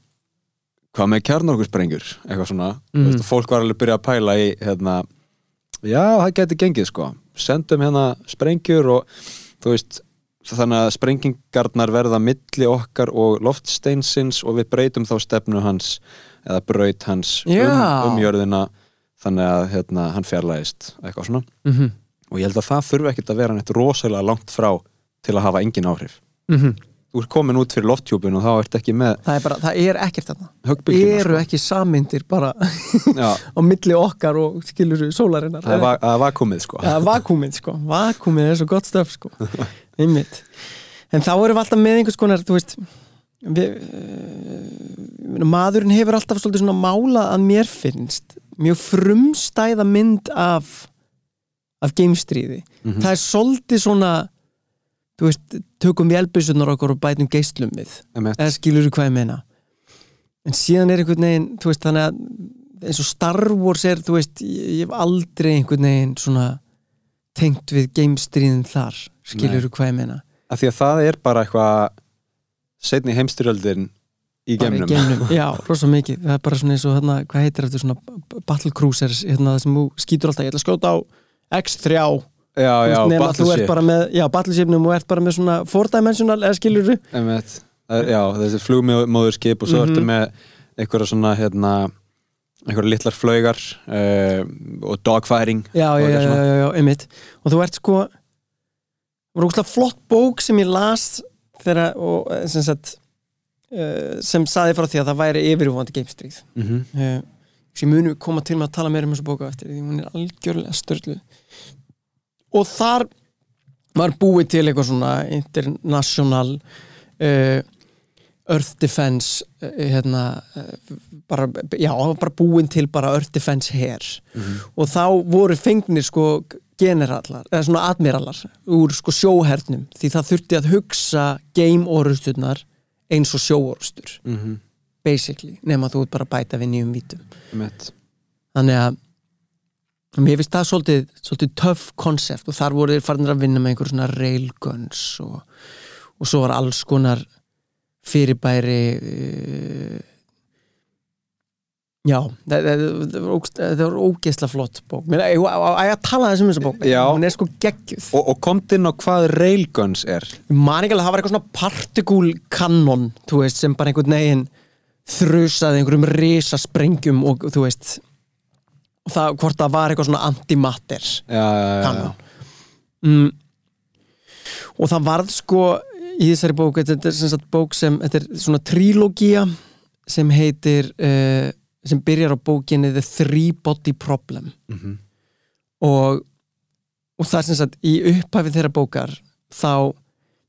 hvað með kjarnorkusprengjur eitthvað svona, mm -hmm. fólk var alveg að byrja að pæla í hérna, já, það geti gengið sko, sendum hérna sprengjur og þú veist þannig að sprengingarnar verða milli okkar og loftsteinsins og við breytum þá stefnu hans eða braut hans um, Já. um jörðina þannig að hérna, hann fjarlægist eitthvað svona Mm -hmm. og ég held að það þurfi ekkert að vera neitt rosalega langt frá til að hafa engin áhrif Mhm. Þú ert komin út fyrir lofttjúpun og þá ert ekki með það er bara, það er ekkert þarna. eru ekki sammyndir bara [laughs] á milli okkar og skilur sólarinnar? Það er er vakuumið sko. Ja, vakúmið sko, vakúmið er svo gott stöf sko, einmitt. En þá erum við alltaf með einhvers konar veist við, uh, maðurinn hefur alltaf svolítið svona málað að mér finnst mjög frumstæða mynd af af geimstríði. Mhm. það er svolítið svona þú veist, tökum vélbyssunar okkur og bætum geislum við. Eða skilur þú hvað ég meina? En síðan er einhvern veginn þú veist þannig að eins og Star Wars er þú veist ég, hef aldrei einhvern veginn svona tengt við geimstríðin þar. Skilur þú hvað ég meina? Af því að það er bara eitthvað setni heimstyrjöldin í Bara í geimnum. geimnum, [laughs] já, rosa mikið. Það er bara svona eins og hérna, hvað heitir þetta svona battle cruisers, hérna það sem þú skýtur alltaf. Ég ætla að skjóta á X3 já, já, nema þú ert bara með, já, battleshipnum og ert bara með svona four-dimensional, eða skilur þú Einmitt. Það er, já, þessi flugmóðurskip og svo Mhm. ertu með einhverja svona hérna einhverja litlar flaugar uh, og dogfighting já, og já, já, já, einmitt og þú ert sko ógustlega flott bók sem ég las þegar, og eh, sem sagt uh, sem saði frá því að það væri yfirvóðandi geimstríð Mhm. uh, sem munu koma til með að tala meira um þessu bóka á eftir því hún er algjörlega störlu og þar var búið til eitthvað svona international uh, Earth Defense uh, hérna uh, bara, já, bara búin til bara Earth Defense her og þá voru fengnir sko generalar, eða svona admiralar úr sko sjóhernum því það þurfti að hugsa game orusturnar eins og sjóorustur Mhm. basically, nema þú ert bara að bæta við nýjum vítum Einmitt. þannig að mér finnst það svolítið, svolítið tough concept og þar voru þeir farinir að vinna með einhver svona railguns og, og svo var alls konar fyrirbæri uh, já það, það, var ógeðsla flott bók. Mér að að tala þessum þessa bók. Já. hún er sko geggjuð. Og, og komt inn á hvað railguns er? Ég man ekki alveg að það var eitthvað svona partikúl kannon, þú veist, sem bara einhvern veginn þrusaði einhverjum risa sprengjum og þú veist og það, hvort það var eitthvað svona antimatter kannon mm. og það varð sko í þessari bók, þetta er sem sagt bók sem þetta er svona trílógía sem heitir uh, sem byrjar á bókinni The Three Body Problem Mhm. og, og það er sem sagt í upphæfið þeirra bókar þá,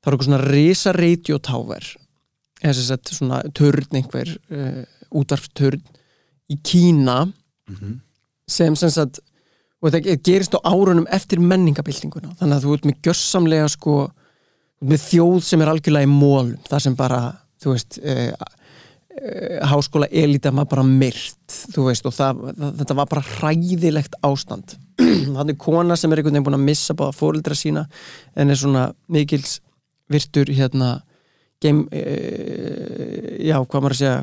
þá er eitthvað svona risa radiotáver eða sem sagt svona törn einhver uh, útvarpsturn í Kína Mhm. Sem sem sagt og þetta gerist á árunum eftir menningabildinguna þannig að þú ert með gjörsamlega sko með þjóð sem er algjörlega í mólum það sem bara, þú veist uh, uh, háskóla elita maður bara myrt, þú veist og það, þetta var bara hræðilegt ástand. [clears throat] Þannig kona sem er einhvern veginn búin að missa báða fóreldra sína en er svona mikils virtur hérna game uh, já, hvað maður að segja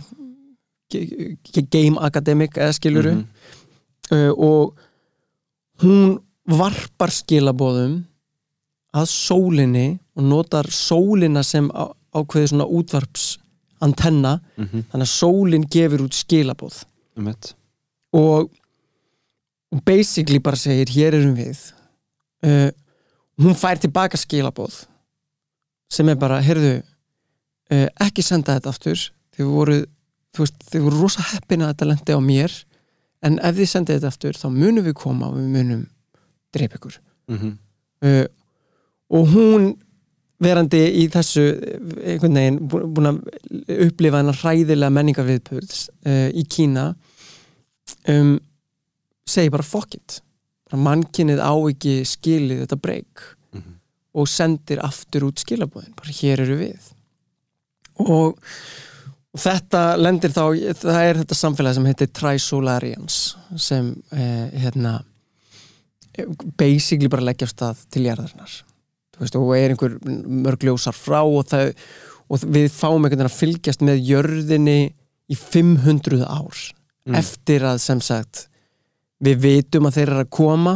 game academic eða skiluru Mhm. Uh, og hún varpar skilabóðum að sólinni og notar sólina sem á, ákveði svona útvarps antenna, Mhm. þannig að sólin gefur út skilabóð Einmitt. og basically bara segir hér erum við. Uh, hún fær tilbaka skilabóð sem er bara, heyrðu uh, ekki senda þetta aftur. Þið voru, veist, þið voru rosa heppin að þetta lendi á mér en ef þið sendið þetta aftur þá munum við koma og við munum dreip ykkur Mhm. uh, og hún verandi í þessu eh, einhvern veginn bú- búin að upplifa hennar hræðilega menningarviðpurðs uh, í Kína um, segir bara fuck it mannkinnið á ekki skilið þetta breyk Mhm. og sendir aftur út skilabóðin bara hér eru við og, og þetta lendir þá það er þetta samfélag sem heitir Trisolarians sem eh, hérna basically bara leggja á stað til veist, og er einhver mörg ljósar frá og, það, og við fáum einhvern veginn að fylgjast með jörðinni í 500 ár Mm. eftir að sem sagt við vitum að þeir eru að koma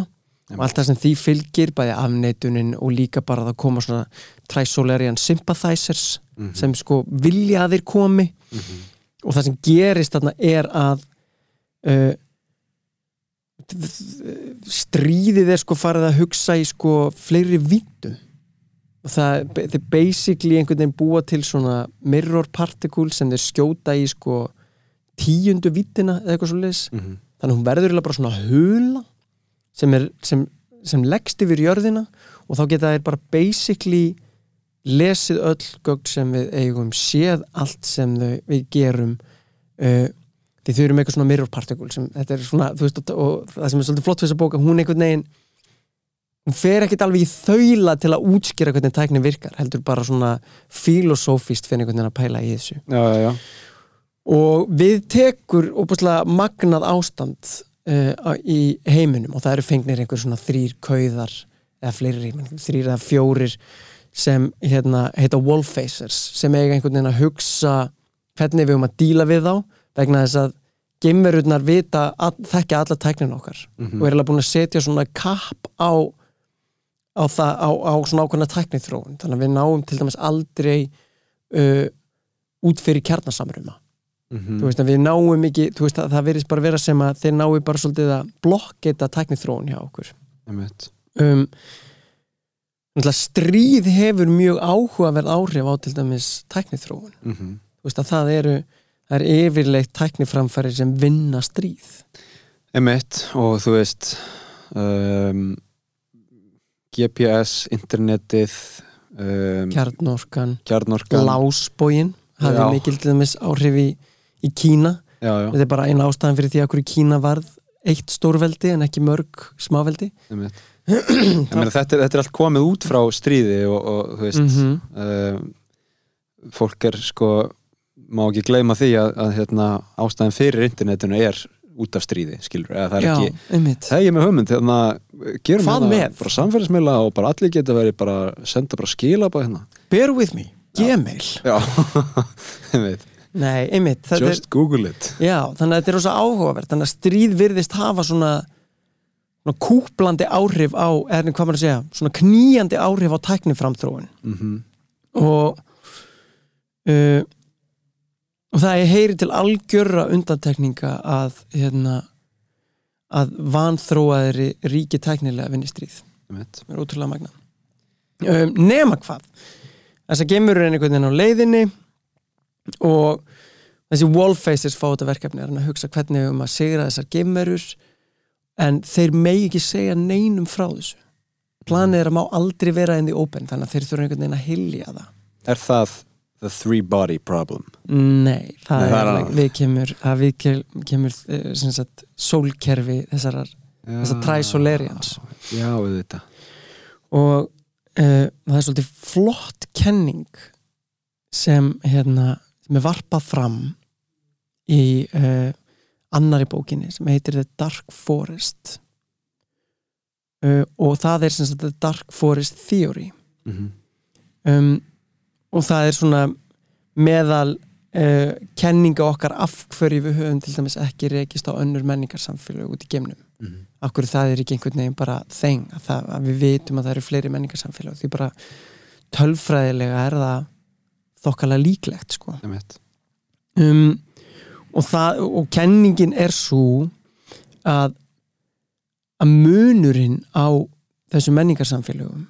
Já. og allt það sem því fylgir bæði afneitunin og líka bara að það koma svona trisolarian sympathizers Mhm. sem sko vilja að þeir komi Mhm. og það sem gerist þarna er að uh, stríðið er sko farið að hugsa í sko fleiri vítum og það þeir basically einhvern veginn búa til svona mirror particle sem þeir skjóta í sko tíundu vítina eða eitthvað svo leis Mhm. þannig að hún verður bara svona hula sem, er, sem, sem leggst yfir jörðina og þá geta þeir bara basically lesið öll gögn sem við eigum séð allt sem þau, við gerum uh, því þau eru með eitthvað svona mirror particle sem þetta er svona, veist, og, það sem er svolítið flott fyrir þessa bóka, hún einhvern veginn hún fer ekkert alveg í þaula til að útskýra hvernig tæknin virkar heldur bara svona filosófist fyrir einhvern veginn að pæla í þessu. Já, já, já. Og við tekur óbúslega magnað ástand uh, í heiminum og það eru fengnir einhver svona þrýr kauðar eða fleiri, þrýr eða fjórir sem hérna, heita wallfacers sem eiga einhvern veginn að hugsa hvernig við um að díla við þá vegna þess að geimverurnar vita að, þekkja alla tæknin okkar Mhm. og er alveg búin að setja svona kapp á á, það, á, á svona ákveðna tæknithróun þannig að við náum til dæmis aldrei uh, út fyrir kjarnasamruma Mhm. þú veist að við náum ekki veist að það verðist bara vera sem að þeir náu bara svolítið að blokketa tæknithróun hjá okkur um, stríð hefur mjög áhugaverð áhrif á til dæmis tæknithróun veist að það eru það er yfirleitt tækniframfæri sem vinna stríð. Einmitt og þú veist um, GPS, internetið um, kjarnorkan, kjarnorkan. Lásbógin hafði Já. mikil til dæmis áhrif í, í Kína. Já, já, þetta er bara eina ástæðan fyrir því að hverju Kína varð eitt stórveldi en ekki mörg smáveldi. Einmitt. Ég meina, þetta, er, þetta er allt komið út frá stríði og, og þú veist Mhm. um, fólk er sko má ekki gleyma því að, að hérna, ástæðan fyrir internetinu er út af stríði, skilur, eða það er Já, ekki einmitt. Það er ég með hugmynd, þannig að gerum Hvað hérna með? bara samfélagsmiðla og bara allir geta verið bara senda bara skila bara hérna. Bear with me, Gmail. Já, [laughs] einmitt. Nei, einmitt just google it. Er, Já, þannig að þetta er rosa áhugavert þannig að stríð virðist hafa svona kúplandi áhrif á eða hvað maður að segja, svona kníjandi áhrif á tækniframþróun. Mm og uh, og það er heyri til algjörra undantekninga að hérna að vanþróaðri ríki tæknilega vinni stríð. Sem er ótrúlega magna um, nema hvað? Þess að gemur er einhvern veginn á leiðinni og þessi wallfaces fá þetta verkefni er að hugsa hvernig um að sigra þessar gemerur en þeir megi ekki segja neinum frá þessu. Planið er að má aldrei vera inn í open þannig að þeir þurfa einhvern veginn að hilja það. Er það the three body problem? Nei, það Nei, er annað. við kemur að við ke- kemur eh, sagt sólkerfi þessar trisolarians. Já, við þetta og uh, það er svolítið flott kenning sem hérna sem er varpað fram í uh, annari bókinni sem heitir The Dark Forest. Uh, og það er sem sagt The Dark Forest Theory. Mm um, og það er svona meðal uh, kenninga okkar af hverju við höfum til dæmis ekki rekist á önnur menningarsamfélag út í geimnum. -hmm. af hverju það er ekki einhvern veginn bara þeng að, það, að við vitum að það eru fleiri menningarsamfélag því bara tölfræðilega er það þokkalega líklegt sko. Um, og, það, og kenningin er svo að að munurinn á þessu menningarsamfélögum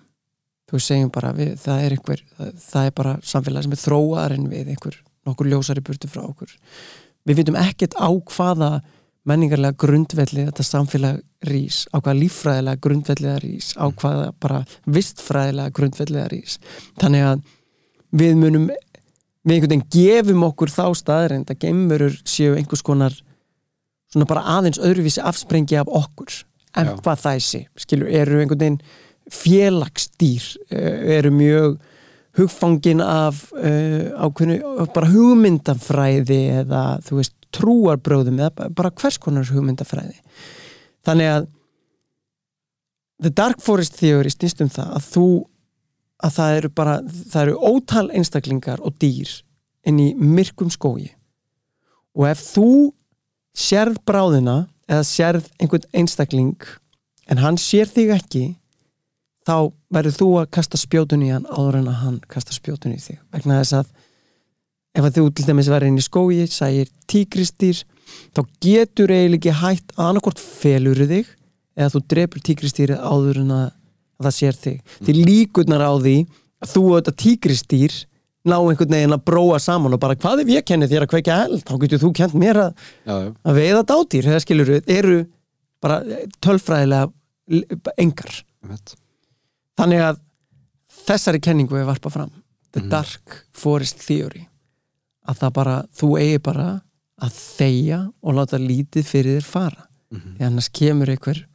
þú segjum bara við, það er einhver það, er bara samfélag sem er þróaðar en við einhver nokkur ljósari burtu frá okkur. Við vitum ekkert á hvaða menningarlega grundvelli þetta samfélag rís, á hvaða líffræðilega grundvelli það rís, á hvaða bara vistfræðilega grundvelli það rís. Þannig að við munum við einhvern veginn gefum okkur þá staðreind að geimverur séu einhvers konar svona bara aðeins öðruvísi afsprengi af okkur en Já. hvað það sé, skilur, eru einhvern veginn félagsdýr eh, eru mjög hugfangin af uh, ákveðnu bara hugmyndafræði eða þú veist trúarbröðum eða ba- bara hvers konar hugmyndafræði þannig að The Dark Forest Theory snýst um það að þú að það eru bara, það eru ótal einstaklingar og dýr inn í myrkum skógi. Og ef þú sérð bráðina eða sérð einhvern einstakling en hann sér þig ekki þá verður þú að kasta spjótun í hann áður en að hann kasta spjótun í þig. Vegna þess að ef að þú til dæmis verður inn í skógi sægir tígristýr þá getur eiginlega ekki hægt að annarkort felur þig eða þú drepur tígristýrið áður en að að það sér þig. Því líkurnar á því að þú og þetta tígristýr ná einhvern veginn að bróa saman og bara hvað ef ég kenni þér að kveikja eld þá getur þú kent mér að, að veiða dátýr eða skilur eru bara tölfræðilega l- engar. Einmitt. Þannig að þessari kenningu er varpað fram. The Mhm. Dark Forest Theory. Að það bara, þú eigi bara að þegja og láta lítið fyrir þér fara. Mhm. því annars kemur einhver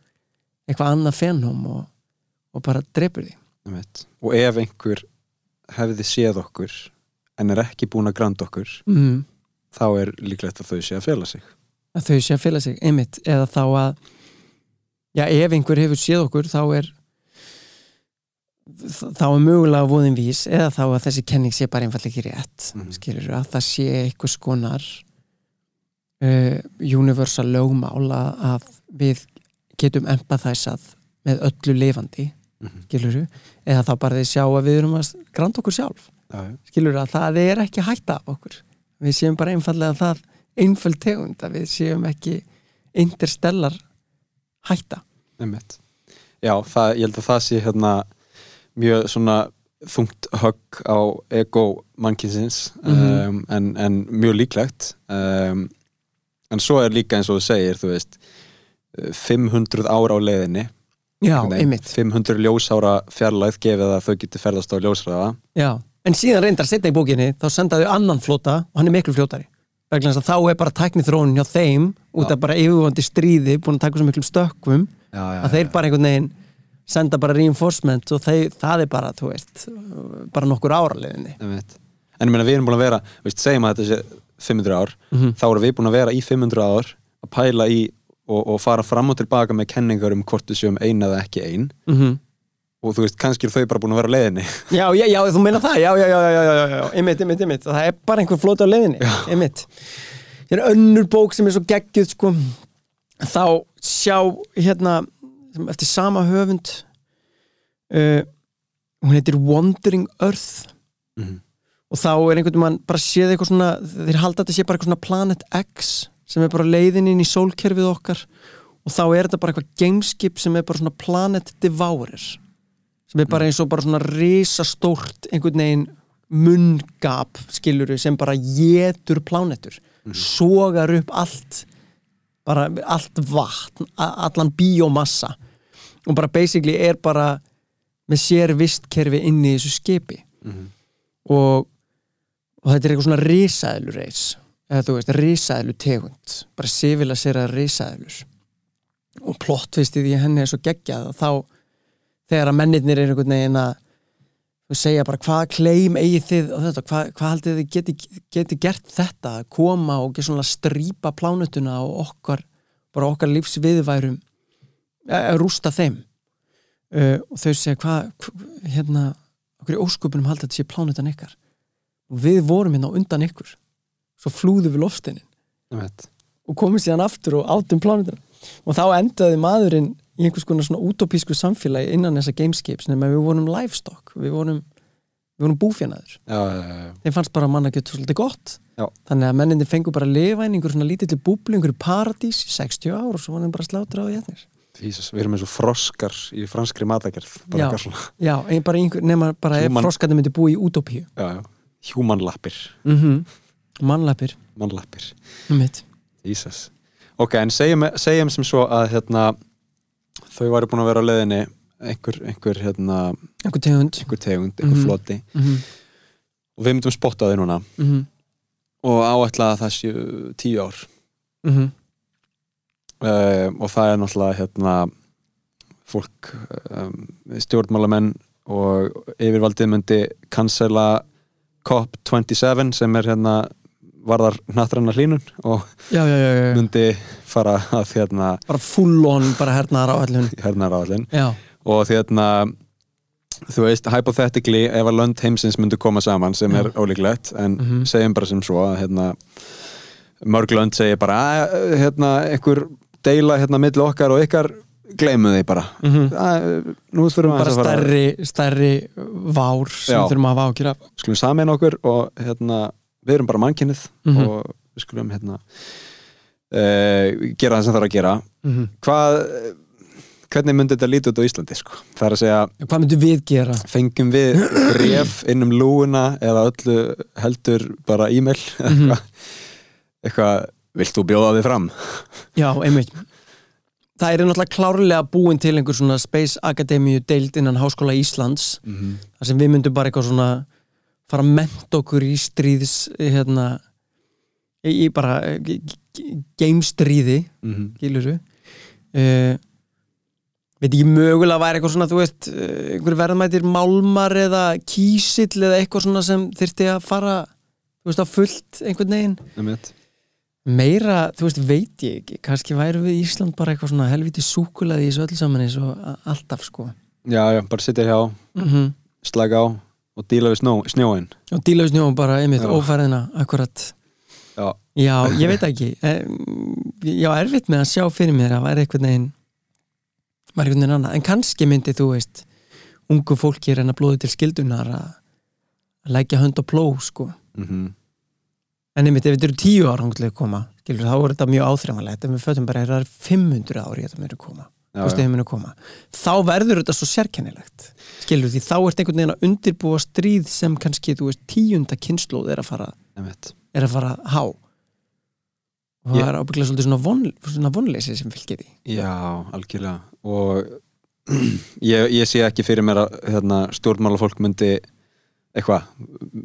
eitthvað annað fennum og, og bara drepur því. Og ef einhver hefði séð okkur en er ekki búin að granda okkur mm. þá er líklegt að þau sé að fela sig. Að þau sé að fela sig einmitt. Eða þá að já, ef einhver hefur séð okkur þá er þá er mögulega voðin vís eða þá að þessi kenning sé bara einfallega ekki rétt Mhm. skilur að það sé einhvers konar uh, universal lögmál að, að við getum empathæsað með öllu lifandi Mhm. skilur eða þá bara þið sjá að við erum að granta okkur sjálf já, já. skilur að það er ekki hætta af okkur við séum bara einfallega það einföld tegund að við séum ekki interstellar hætta Einmitt. Já, það, ég held að það sé hérna mjög svona þungt högg á ego mannkynsins Mhm. um, en, en mjög líklegt um, en svo er líka eins og þú segir þú veist 500 ár á leiðinni Já, einmitt 500 ljósára fjarlæð gefið að þau geti ferðast á ljósræða Já. En síðan reyndar setna í bókinni þá sendaðu annan flota og hann er miklu fljótari þá er bara tækni þróunin hjá þeim út af bara yfirvandi stríði búin að taka svo miklum stökkum já, já, að þeir bara einhvern veginn senda bara reinforcement og þeir, það er bara, þú veist bara nokkur ára leiðinni Einmitt. En ég meina við erum búin að vera, veist, segjum að þetta sé 500 ár, Mhm. þá erum við búin að vera í 500 ár að pæla í og, og fara fram og tilbaka með kenningar um hvort við séum ein eða ekki ein. Mm -hmm. og þú veist, kannski er þau bara búin að vera á leiðinni. Já, já, já, þú meina það, já, já, já, já, já, já, einmitt, einmitt, einmitt, það er bara einhver flóta á leiðinni, einmitt. Ég er önnur bók sem er svo geggjuð, sko, þá sjá, hérna, eftir sama höfund, uh, hún heitir Wandering Earth. Mhm. og þá er einhvern veginn bara séð eitthvað svona, þeir halda að þetta sé bara eitthvað svona Planet X sem er bara leiðin inn í sólkerfið okkar. Og þá er þetta bara eitthvað gameskip sem er bara svona Planet Devourer sem er bara eins og bara svona risastórt einhvern veginn munngap skiluru sem bara getur plánetur, sogar upp allt bara allt vatn, allan biomassa. Og bara basically er bara með sér vistkerfi inn í þessu skipi. Mhm. og, og þetta er eitthvað svona risaðlureis eða þú veist, risaðlu tegund bara sifilasera risaðlur og plottvistið í henni er svo geggjað og þá þegar að mennirnir er einhvern veginn að þú segja bara hvaða kleim eigið þið og þetta, hvað, hvað haldið þið geti, geti gert þetta, að koma og strýpa plánutuna og okkar bara okkar lífsviðværum að rústa þeim. Uh, og þau segja hvað hva, hérna, okkur í óskupunum haldið þetta sé plánutan ykkar? Og við vorum hérna undan ykkur svo flúðu við lofstinin og komum síðan aftur og átum plánutuna og þá endaði maðurinn í einhvers konar svona útópísku samfélagi innan þessa gamescapes nema við vorum livestock. Við vorum, við vorum búfjanaður þeim fannst bara manna getur svolítið gott. Já. þannig að menninni fengu bara að lifa einhver svona lítilli búbli, einhverju paradís í 60 ár og svo vorum bara slátra á jætnir Jesus, við erum eins og froskar í franskri matagerð bara Já. já, ein, bara einhver, nema bara Human- froskandi myndi búa í útópíu. Já, já, humanlappir mm -hmm. Mannlappir. Mannlappir, Jesus. Ok, en segjum, segjum sem svo að hérna, þau væri búin að vera á leiðinni einhver, einhver, hérna, einhver tegund. einhver tegund, einhver Mhm. floti. Mm -hmm. og við myndum spotta þau núna. Mm -hmm. og áætla að það séu tíu ár. Mm uh, og það er náttúrulega hérna fólk um, stjórnmálamenn og yfirvaldið myndi cancela COP27 sem er hérna varðar hnattranna hlínun og já, já, já, myndi fara að hérna bara full on, bara hernaðar á allun [laughs] hernar áallin og hérna þú veist, hypothetically ef að lönd heimsins myndi koma saman sem er ólíklegt en Mhm. segjum bara sem svo að hérna mörg lönd segir bara að hérna einhver deila hérna milli okkar og ykkar gleymu þið bara. Mhm. að, nú þurfum við að fara stærri, stærri vár sem þurfum að hafa ákjör af. Skulum samin okkur og hérna við erum bara mannkynnið Mhm. og við skulum hérna uh, gera það sem þarf að gera mm hvað hvernig myndi þetta lítið út á Íslandi sko? það er að segja hvað myndum við gera? fengjum við [clears throat] bref inn um lúuna eða öllu heldur bara e-mail [laughs] Mhm. eitthvað, eitthvað vilt þú bjóða þig fram já, einmitt það er náttúrulega klárlega búin til einhver svona Space Academy deild innan Háskóla Íslands mm -hmm. þar sem við myndum bara eitthvað svona fara að menta okkur í stríðs hérna í, bara eh, g- g- gamestríði Mm -hmm. giluru uh, veit ekki mögulega væri eitthvað svona þú veist, uh, einhver verðmætir málmar eða kísill eða eitthvað svona sem þyrfti að fara þú veist, á fullt einhvern veginn. Meira, þú veist, veit ég ekki. Kannski væri við Ísland bara eitthvað svona helviti súkulaði í þessu öll saman eins og alltaf sko. Já, já, bara sitja hjá, mm -hmm. slaga á og díla við snó, snjóin og dílaðu snjóum bara einmitt Já. ófæriðina akkurat. Já, já, ég veit ekki. [laughs] Já, erfitt með að sjá fyrir mér að væri einhvern veginn væri einhvern veginn annað, en kannski myndi þú veist ungu fólki reyna blóði til skildunar að að leggja hönd og pló sko. Mm en einmitt ef þetta eru tíu ár hanglega koma skilur, þá er þetta mjög áþreifanlegt. Ef við fötum bara að það er 500 ári þetta munu koma, Já. ef munu koma. Þá verður þetta svo sérkennilegt skilur, því þá ert einhvern veginn að undirbúa stríð sem kannski, þú veist, tíunda kynnslóð er að fara, er að fara að há. Og það Ég- er ábygglega svolítið svona, von, svona vonleysi sem fylgir því. Já, algjörlega. Og [clears throat] ég, ég sé ekki fyrir mér að hérna, stjórnmálafólk myndi eitthvað,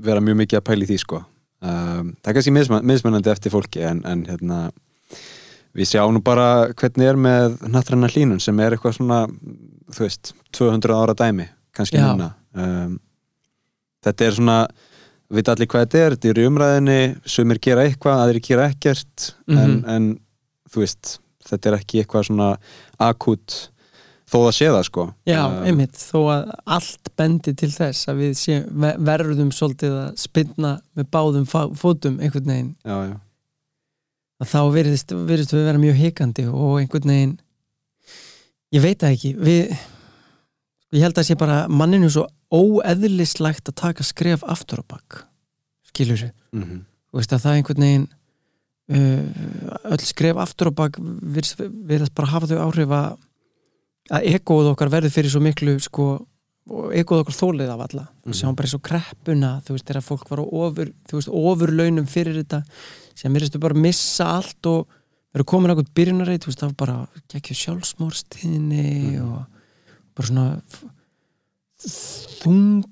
vera mjög mikið að pæla í því sko. Um, það er kannski misman, mismunandi eftir fólki en, en hérna við sjáum nú bara hvernig er með nattræna hlínun sem er eitthvað svona þú veist, 200 ára dæmi kannski núna um, þetta er svona við allir hvað þetta er, þetta er í umræðinni sumir gera eitthvað, aðrir gera ekkert en, Mhm. en þú veist þetta er ekki eitthvað svona akút þó það sé það sko Já, Um, einmitt, þó að allt bendi til þess að við sé, ve- verðum svolítið að spynna með báðum fótum einhvern veginn já, já. Að þá virðist, virðist við vera mjög hikandi og einhvern veginn ég veit það ekki við, ég held að sé bara manninu svo óeðlislegt að taka skref aftur á bakk skilur við, Mm að það einhvern veginn uh, öll skref aftur á bakk virðist bara hafa þau áhrif að að egoð okkar verður fyrir svo miklu sko, og egoð okkar þólið af alla. Mhm. og sjáum bara eins og kreppuna þú veist, þegar fólk var á ofur, þú veist, ofur launum fyrir þetta sem virðistu bara missa allt og verður komin eitthvað byrjunarreit, var bara gekkju sjálfsmórstíðinni Mhm. og bara svona þung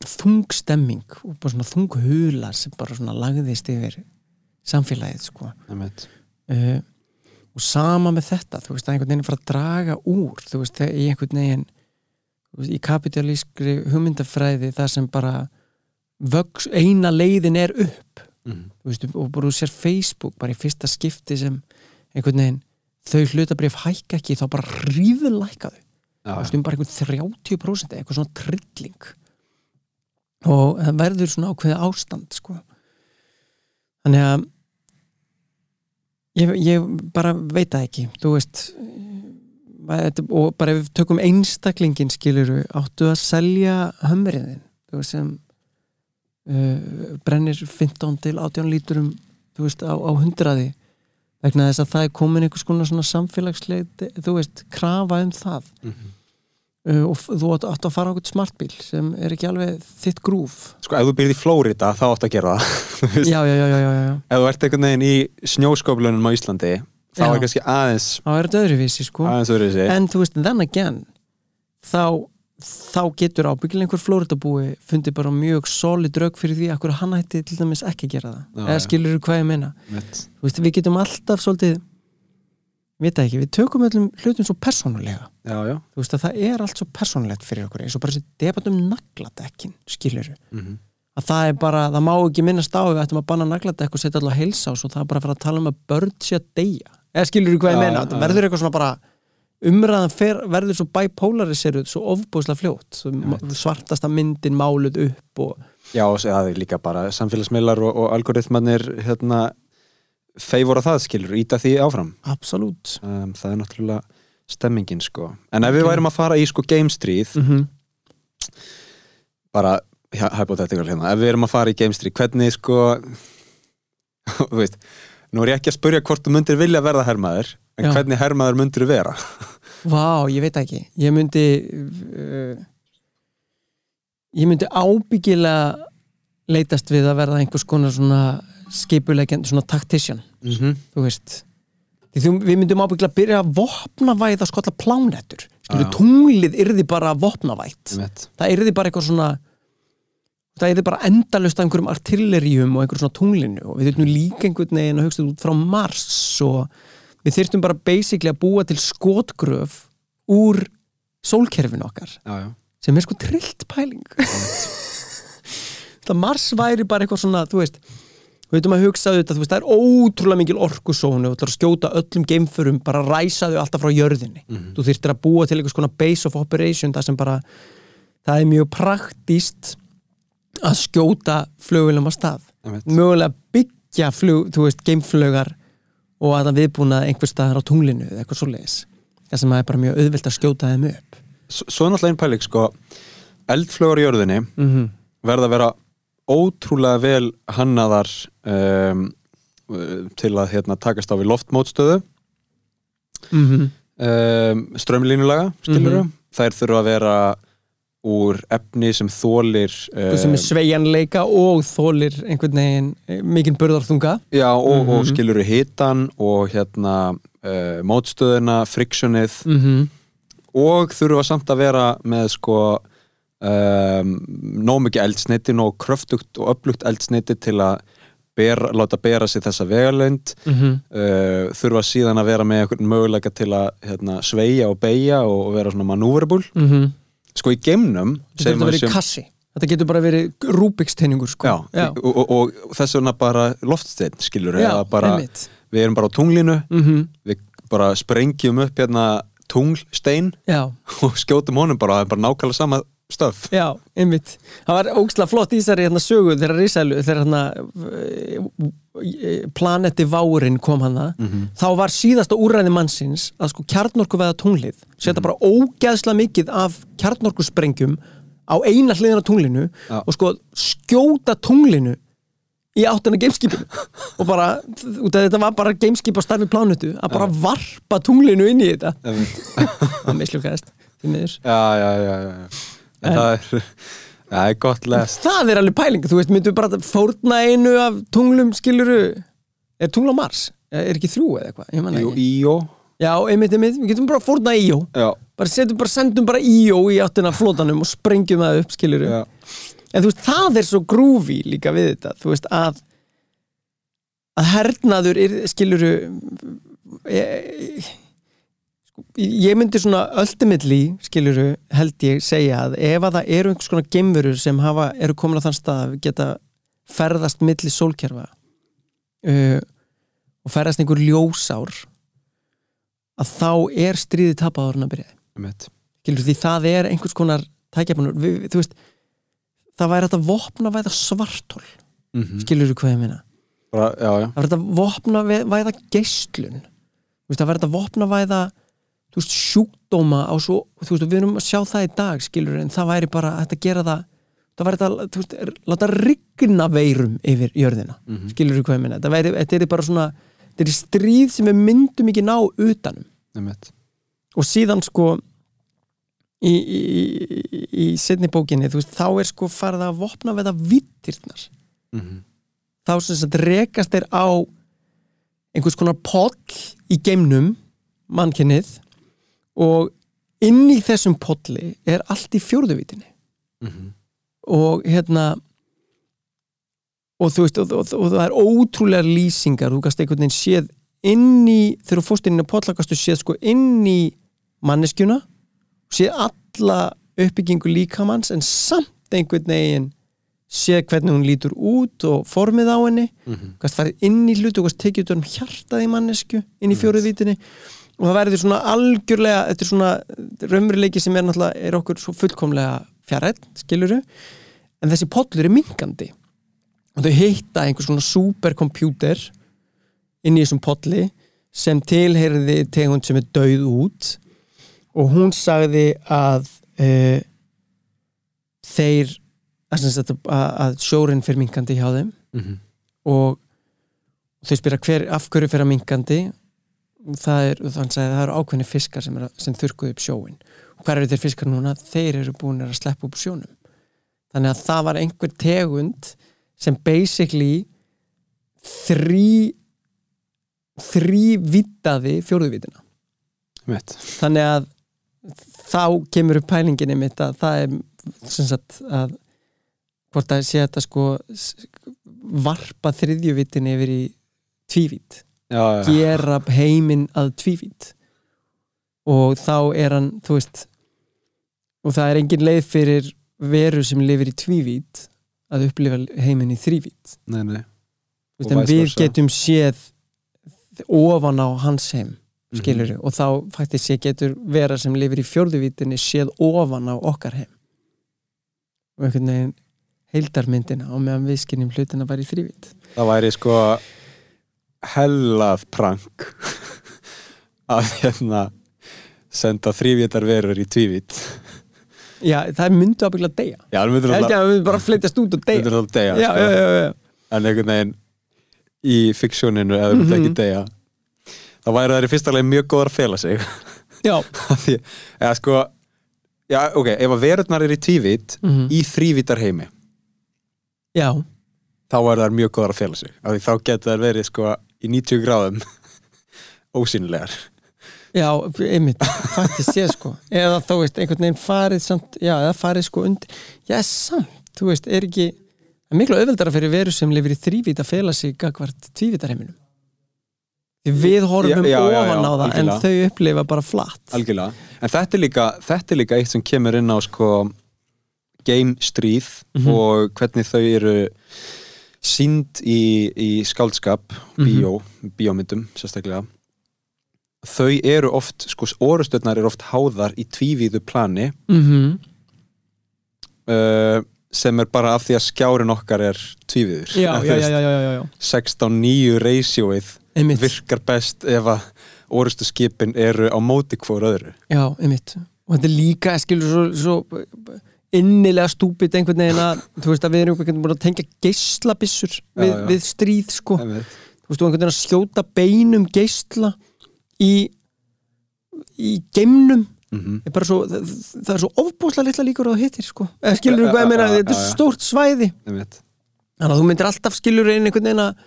þung stemming og bara svona þung hular sem bara svona lagðist yfir samfélagið sko. Uh, og sama með þetta þú veist að einhvern veginn fara að draga úr þú veist þegar í einhvern veginn veist, í kapitalískri hugmyndafræði það sem bara vöks, eina leiðin er upp Mm veist, og bara þú sér Facebook bara í fyrsta skipti sem einhvern veginn þau hlutabrif hækka ekki þá bara já, þú veist, um bara einhvern 30% eitthvað svona trilling. Og það verður svona ákveðið ástand sko. Þannig að ég, ég bara veit það ekki þú veist þetta- og bara ef við tökum einstaklingin skiluru, áttu að selja hömriðin þú veist sem uh, brennir 15 til 18 líturum þú veist á, á hundraði vegna þess að það er komin einhvers konar svona samfélagsleið þú veist, krafa um það Mhm. uh, og þú átt, átt að fara á einhvern smartbíl sem er ekki alveg þitt grúf sko ef þú byrðir í Flórida þá átt að gera það [laughs] já, já, já, já, já, já. ef þú ert einhvern veginn í snjóskóplunum á Íslandi þá Já. er kannski aðeins þá er þetta öðruvísi sko aðeins öðru sig en þú veist, then again þá, þá getur ábyggilega einhver flóritabúi fundið bara mjög solid rauk fyrir því að hann hætti til dæmis ekki að gera það. Já, eða skilur þú hvað ég meina? Þú veist, við getum alltaf svolítið ekki, við tökum öllum hlutum svo persónulega. Já, já. Þú veist að það er allt svo persónulegt fyrir okkur eins og bara þessi debatt um nagladekkin skilur mm að það er bara, það má ekki minnast á við ættum að banna nagladekk og setja alltaf heilsás og það er bara að fara að tala um að börn sé að deyja. Eða skilur þú hvað ég meina, það verður eitthvað svona bara umræðan fer, verður svo bipolariseruð svo ofbúslega fljótt svartasta myndin máluð upp og Já, það er líka bara samfélagsmiðlar og, og algoritmanir hérna feifora það skilur, íta því áfram. Absolutt. Um, það er náttúrulega stemmingin sko. En ef við værum að fara í sko gamestríð mm -hmm. bara hypothetical hérna, ef við erum að fara í gamestríð hvernig sko [laughs] þú veist, nú er ég ekki að spurja hvort þú myndir vilja verða hermaður en Já. hvernig hermaður myndir þú vera? Vá, ég veit ekki. Ég myndi uh, ég myndi ábyggilega leitast við að verða einhvers konar svona skipulegend, svona tactician. Mm -hmm. þú veist þú, við myndum ábyggilega að byrja að vopnavæða skolla plánettur Já. tunglið yrði bara vopnavætt. Það yrði bara eitthvað svona það yrði bara endalust af einhverjum artilleríum og einhverjum svona tunglinu. Og við þurfum líka einhvern veginn að hugsa út frá Mars og við þurftum bara basically að búa til skotgröf úr sólkerfinu okkar. Já, já. sem er sko trillt pæling [laughs] það Mars væri bara eitthvað svona, þú veist við veitum að hugsa þetta, þú veist, það er ótrúlega mikil orkusónu og skjóta öllum geimförum bara ræsa þau alltaf frá jörðinni. Mhm. þú þyrftir að búa til einhvers konar base of operation það sem bara, það er mjög praktíst að skjóta flugulum á stað. Mögulega byggja flug, þú veist, geimflögar og að það viðbúna einhver staðar á tunglinu eða eitthvað svoleiðis. Það sem er bara mjög auðvelt að skjóta þeim upp. S svo er náttúrulega einn pæling sko. Eldflögur í jörðinni mm -hmm. verða að vera ótrúlega vel hannaðar um, til að hérna, takast á við loftmótstöðu. Mm um, strömlínulega skilur Mhm. þær þurfa að vera úr efni sem þólir sem er sveigjanleika og þólir einhvern veginn eh, mikinn burðarþunga. Já, og, og Mhm. skilur hitan og hérna uh, mótstöðuna, friksjonið mm -hmm. og þurfa samt að vera með sko um, nóg mikið eldsneiti, nóg kröftugt og öflugt eldsneiti til að bera, láta bera sig þessa vegalönd uh, þurfa síðan að vera með einhvern möguleika til að hérna, sveia og beigja og, og vera svona manúverable sko í geimnum þetta getur verið sem- kassi þetta getur bara verið Rubik's teiningur sko. já, Og, og, og þess vegna bara loftsteinn skilur já bara, við erum bara á tunglinu Mhm. við bara sprengjum upp hérna tunglstein já, [laughs] og skjótum honum bara, bara nákvæmlega sama stöf já, einmitt. Það var ógslag flott í þessari hérna, sögu þegar Rísælu, þegar hérna uh, planeti Várin kom hana. Þá var síðasta úræði mannsins að sko kjarnorku veða tunglið setja bara ógeðslega mikið af kjarnorku sprengjum á eina hliðina tunglinu Já. og sko skjóta tunglinu í áttina gameskipinu [laughs] og bara, þetta var bara gameskip á starfi plánutu, að bara varpa tunglinu inn í þetta. Það misljókaðist já, já, já, já. En, En- það er [laughs] það er gott lest. Það er alveg pæling, þú veist, myndu bara fórna einu af tunglum, skiluru er tungl á Mars? Er ekki þrjú eða eitthvað? Ég ekki. íjó Já, einmitt, einmitt, við getum bara fórna íjó bara setjum bara, sendum bara íjó í áttina flotanum og sprengjum það upp, skiluru já, en þú veist, það er svo grúfi líka við þetta, þú veist, að að hernaður er, skiluru ég, sko, ég myndi svona ultimately, skiluru held ég segja að ef að það eru einhvers konar geimverur sem hafa, eru komin á þann stað að geta ferðast milli sólkerfa uh, og ferðast einhver ljósár að þá er stríðið tapaðurinn að byrja skilur því það er einhvers konar við, þú veist það væri að vopna væða svartól Mhm. skilur þú hvað ég já, það væri að vopna væða veist, það væri að vopna væða þú veist, sjúkdóma á svo, þú veist, við erum að sjá það í dag skilur, en það væri bara að gera það það væri að, þú veist, láta rigna veirum yfir jörðina Mhm. skilur þú hvað ég meina, þetta væri, þetta er bara svona þetta er stríð sem við myndum ekki ná utanum einmitt og síðan sko í, í, í, í setni bókinni þú veist, þá er sko farið að vopna við það vittirnar Mhm. þá sem sagt rekast er á einhvers konar poll í geimnum mannkynnið og inn í þessum polli er allt í fjórðuvítinni Mhm. og hérna og þú veist og, og, og það er ótrúlega lýsingar. Þú gast einhvern veginn séð inn í þegar þú fórst inn í polla gastu séð sko inn í manneskjuna séð alla uppbyggingu líkamanns en samt einhvern veginn séð hvernig hún lítur út og formið á henni. Mhm. gast farið inn í hlutu og gast tekið út um hjartað í mannesku inn í fjóruðvítinni og það verður svona algjörlega þetta er svona raunveruleiki sem er náttúrulega er okkur svo fullkomlega fjarrætt skiluru, en þessi pollur er minkandi og þau heita einhvers svona superkompjúter inn í þessum polli sem tilheyrði tegund sem er döið út. Og hún sagði að uh, þeir að, að, sjórin fyrir minkandi hjá þeim. Mhm. og þau spyrja hver, af hverju fyrir að minkandi það er, þannig að það eru ákveðni fiskar sem, er, sem þurrkuðu upp sjóin og hver eru þeir fiskar núna? Þeir eru búin að sleppa upp sjónum. Þannig að það var einhver tegund sem basically þrý þrývitaði fjóruðvítina einmitt. Þannig að þá kemur upp pælinginni mitt að það er sem sagt að hvort að sé þetta sko varpa þriðjuvitinni yfir í tvívít já, gera heiminn að tvívít og þá er hann þú veist og það er engin leið fyrir veru sem lifir í tvívít að upplifa heiminn í þrívít nei, nei. Veist, en við getum séð ofan á hans heim Mhm. skilur og þá faktisk sé getur vera sem lifir í fjórðuvítinni séð ofan á okkar heim. Og einhvern veginn heildarmyndina og meðan við skinnum hlutina bara í þrývít það væri sko hellað prank [laughs] að hérna senda þrývítar verur í tvívít já, það myndu ábyggla að deyja já, það held ég alltaf að bara flytjast út og deyja myndur alltaf deyja já, sko. já, já, já. en einhvern veginn í fiksjóninu eða mm Mhm. ekki deyja þá væri þær í fyrsta leið mjög góðar að fela sig [laughs] já, [laughs] því, eða sko já, ok, ef að verurnar er í tvívít Mhm. í þrívítar heimi já þá væri þær mjög góðar að fela sig þá getur þær verið sko í 90 gráðum. [laughs] Ósýnilegar. Já, einmitt, faktist ég sko. Eða þá veist, einhvern veginn farið samt, já, eða farið sko undir já, samt, þú veist, er ekki er miklu auðveldara fyrir veru sem lifir í þrívít að fela sig gagvart tvívítarheiminum við horfum Já, já, já, ofan á það en algjörlega. þau upplifa bara flatt. Algjörlega, en þetta er líka þetta er líka eitt sem kemur inn á sko game stríð Mhm. og hvernig þau eru sínd í, í skáldskap Mhm. bíó, bíómyndum sérstaklega þau eru oft, sko orustöðnar eru oft háðar í tvívíðu plani mm -hmm. uh, sem er bara af því að skjárin okkar er tvívíður já, [laughs] já, já, já, já, já, já. 16-9 ratioið Einmitt. virkar best ef að orustu skipin eru á móti hvort öðru Já, einmitt og þetta er líka, skilur, svo, svo innilega stúpid einhvern veginn að þú veist að við erum einhvern veginn búin að tengja geislabissur við, við stríð sko. Einmitt. þú veist, og einhvern veginn að skjóta beinum geisla í í geimnum. Mhm. er bara svo, það, það er svo ofbúslega litla líkur að hittir sko, eða skilur þú hvað ég meina? þetta er stórt svæði. Þannig að þú myndir alltaf skilur einn einhvern veginn að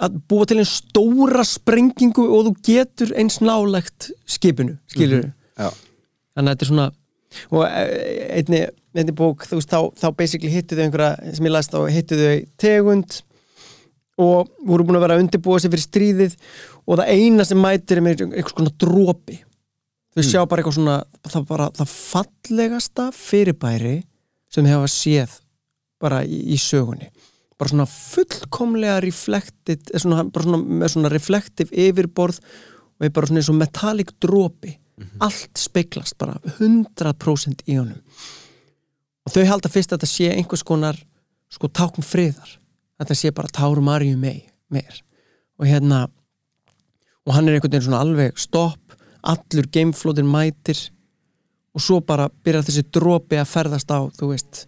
að búa til einn stóra sprengingu og þú getur eins nálegt skipinu, skilur Mhm. Já. þannig að þetta er svona og eh, einni, einni bók þú veist, þá, þá basically hittu þau einhverja sem ég læst á, hittu þau tegund og voru búin að vera að undirbúa sig fyrir stríðið og það eina sem mætir er með einhvers konar dropi. Þau sjá bara eitthvað svona það, bara, það fallegasta fyrirbæri sem þau hafa séð bara í, í sögunni. Bara svona fullkomlega reflected eh, svona, svona, með svona reflective yfirborð og er bara svona eins og metallic dropi allt speiklast bara 100% í honum. Og þau halda fyrst að þetta sé einhvers konar sko tákn friðar. Þetta sé bara táru Maríu mei meir. Og hérna og hann er einhvern veginn svona alveg stopp allur gameflotin mætir og svo bara byrjar þessi dropi að ferðast á, þú veist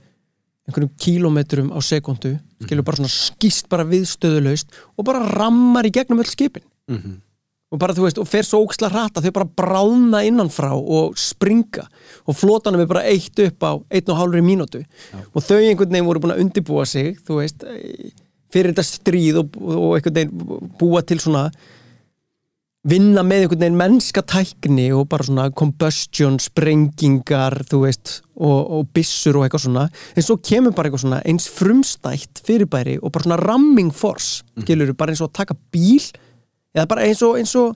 einhverjum kílómetrum á sekundu skilur bara svona skýst bara viðstöðulaust og bara rammar í gegnum öll skipin. Mhm. Og bara þú veist, og fer svo óksla hratt að þau bara bráðna innanfrá og springa. Og flotanum er bara eitt upp á einn og hálfri mínútu. Og þau einhvern veginn voru búin að undibúa sig þú veist, fyrir þetta stríð og, og einhvern veginn búa til svona vinna með einhvern veginn mennska tækni og bara svona combustion, sprengingar þú veist, og, og byssur og eitthvað svona, en svo kemur bara eitthvað svona eins frumstætt fyrirbæri og bara svona ramming force, skilur bara eins og að taka bíl, eða bara eins og eins og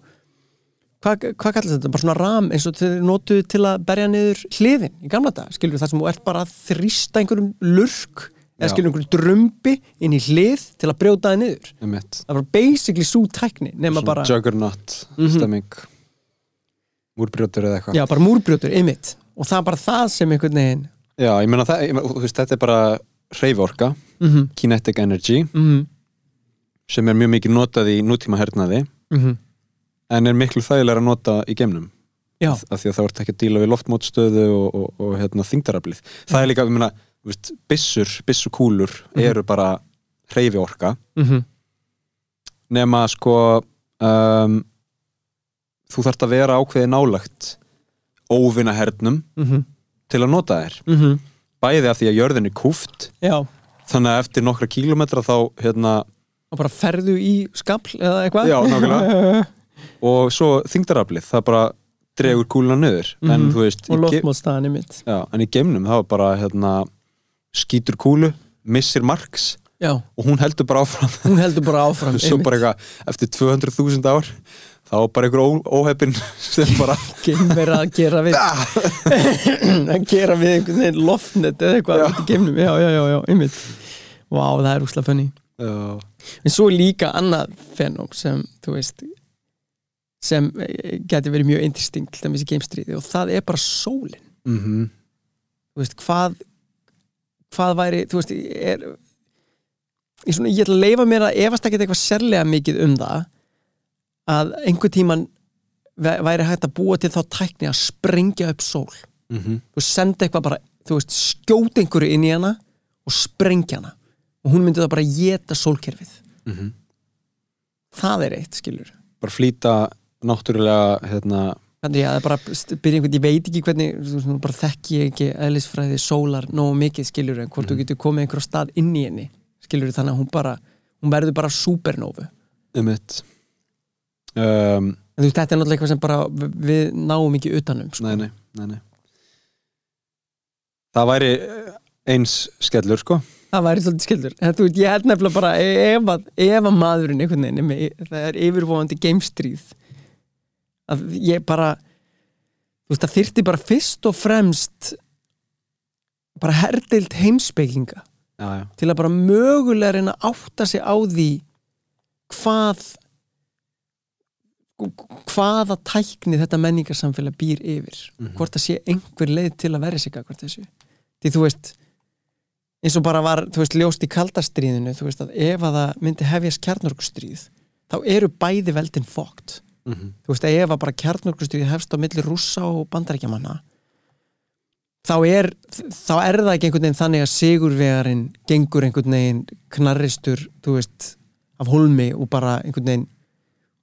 hvað hva kallast þetta, bara svona ram eins og þeir notuðu til að berja niður hliðin í gamla dag, skilur þar sem þú ert bara að þrýsta einhverjum lurk eða skilur einhverjum drömbi inn í hlið til að brjóta það niður. Einmitt. það var basically svo tækni Svona bara, juggernaut stemming. Múrbrjótur eða eitthvað. Já, bara múrbrjótur, ymmit og það er bara það sem einhvern veginn Já, ég meina það, ég meina, þú veist, þetta er bara hreyforka, mm -hmm, kinetic energy. Mm -hmm, sem er mjög mikið notað í nútíma hernaði mhm. en er miklu þægilega að nota í geimnum. Já, af því að það vart ekki að díla við loftmótstöðu og, og, og hérna, þingdaraflið það er líka, ég meina, þú veist, byssur byssukúlur eru bara hreyfiorka. Mm nema sko um, þú þarft að vera ákveði nálagt óvinna hernum mhm, til að nota þær. Mhm, bæði af því að jörðin er kúft. Já. Þannig að eftir nokkra kílómetra þá hérna, og bara ferðu í skapl eða eitthvað? Já, nákvæmlega. [laughs] og svo þingdaraflið, það bara dregur kúluna Mhm. þú veist, og í ge- loftmótstaðan ymmit já, en í geimnum það var bara hérna, skýtur kúlu missir marks já, og hún heldur bara áfram. [laughs] Hún heldur bara áfram [laughs] svo bara eitthvað, eftir 200.000 ár þá var bara einhver ó, óheppin sem bara geimverða að gera við að gera við einhvern veginn loftnet eða eitthvað Já. í geimnum. Já, já, já, já, ymmit Vá, það er úslega funny. já, En svo líka annað fenóm sem, þú veist sem eh, geti verið mjög interesting til dæmis í geimstríði og það er bara sólin. Mm þú veist, hvað hvað væri, þú veist, er ég, svona, ég ætla að leifa mér að efast ekki eitthvað sérlega mikið um það að einhver tíman væ- væri hægt að búa til þá tækni að sprengja upp sól. Mm og senda eitthvað bara, þú veist, skjóta einhverju inn í hana og sprengja hana og hún myndi það bara geta sólkerfið. Mhm. það er eitt, skilur bara flýta náttúrulega hérna, Þannig að það bara byrja einhvern, ég veit ekki hvernig þú bara þekki ég ekki eðlisfræði sólar nógu mikið skilur en hvort þú getur komið einhver stað inn í henni skilur þannig að hún bara, hún verður bara supernófu um mitt um, en þú veist, þetta er náttúrulega eitthvað sem bara við, náum ekki utanum sko. nei, nei, nei, nei. Það væri eins skellur sko það væri svolítið skildur. Þú ég held nefnilega bara ef að, ef að maðurinn einhvern veginn með, það er yfirvóðandi gamestríð að ég bara þú veist, það þyrfti bara fyrst og fremst bara herdild heimspekinga já, já, til að bara mögulega reyna að átta sig á því hvað hvaða tækni þetta menningarsamfélag býr yfir. Mhm. hvort það sé einhver leið til að verja sig hvort þessu. Því þú veist eins og bara var, þú veist, ljóst í kaldastríðinu þú veist að ef að það myndi hefjast kjarnorkustríð þá eru bæði veldin fókt mhm, þú veist að ef að bara kjarnorkustríð hefst á milli rússa og bandarækjamanna þá er þá er það ekki einhvern veginn þannig að sigurvegarinn gengur einhvern veginn knarristur, þú veist af holmi og bara einhvern veginn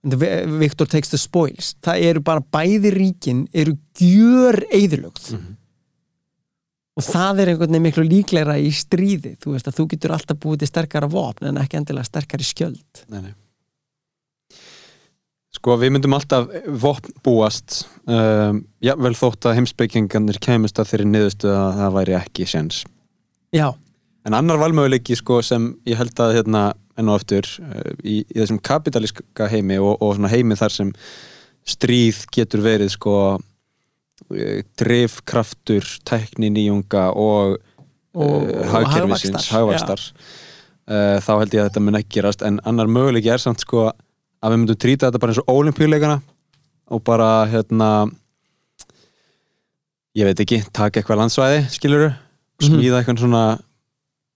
Victor takes the spoils. Það eru bara bæði ríkin eru gjör eðilögð Mhm. Og það er einhvern veginn miklu líklegra í stríði þú veist að þú getur alltaf búið til sterkara vopn en ekki endilega sterkari skjöld. Nei, nei. Sko við myndum alltaf vopn búast um, já, vel þótt að heimspekingarnir kemist að þeirri niðurstu að það væri ekki séns. Já, En annar valmöguleiki sko sem ég held að hérna enn og aftur uh, í, í þessum kapitalíska heimi og, og svona heimi þar sem stríð getur verið sko drifkraftur, tækni nýjunga og, Og- og hagkerfisins, hagvaxtar, hagvaxtar uh, þá held ég að þetta mun ekki gerast en annar möguleiki er samt sko að við myndum trýta þetta bara eins og olimpíuleikana og bara hérna ég veit ekki, taka eitthvað landsvæði skiluru, Mhm. smíða eitthvað svona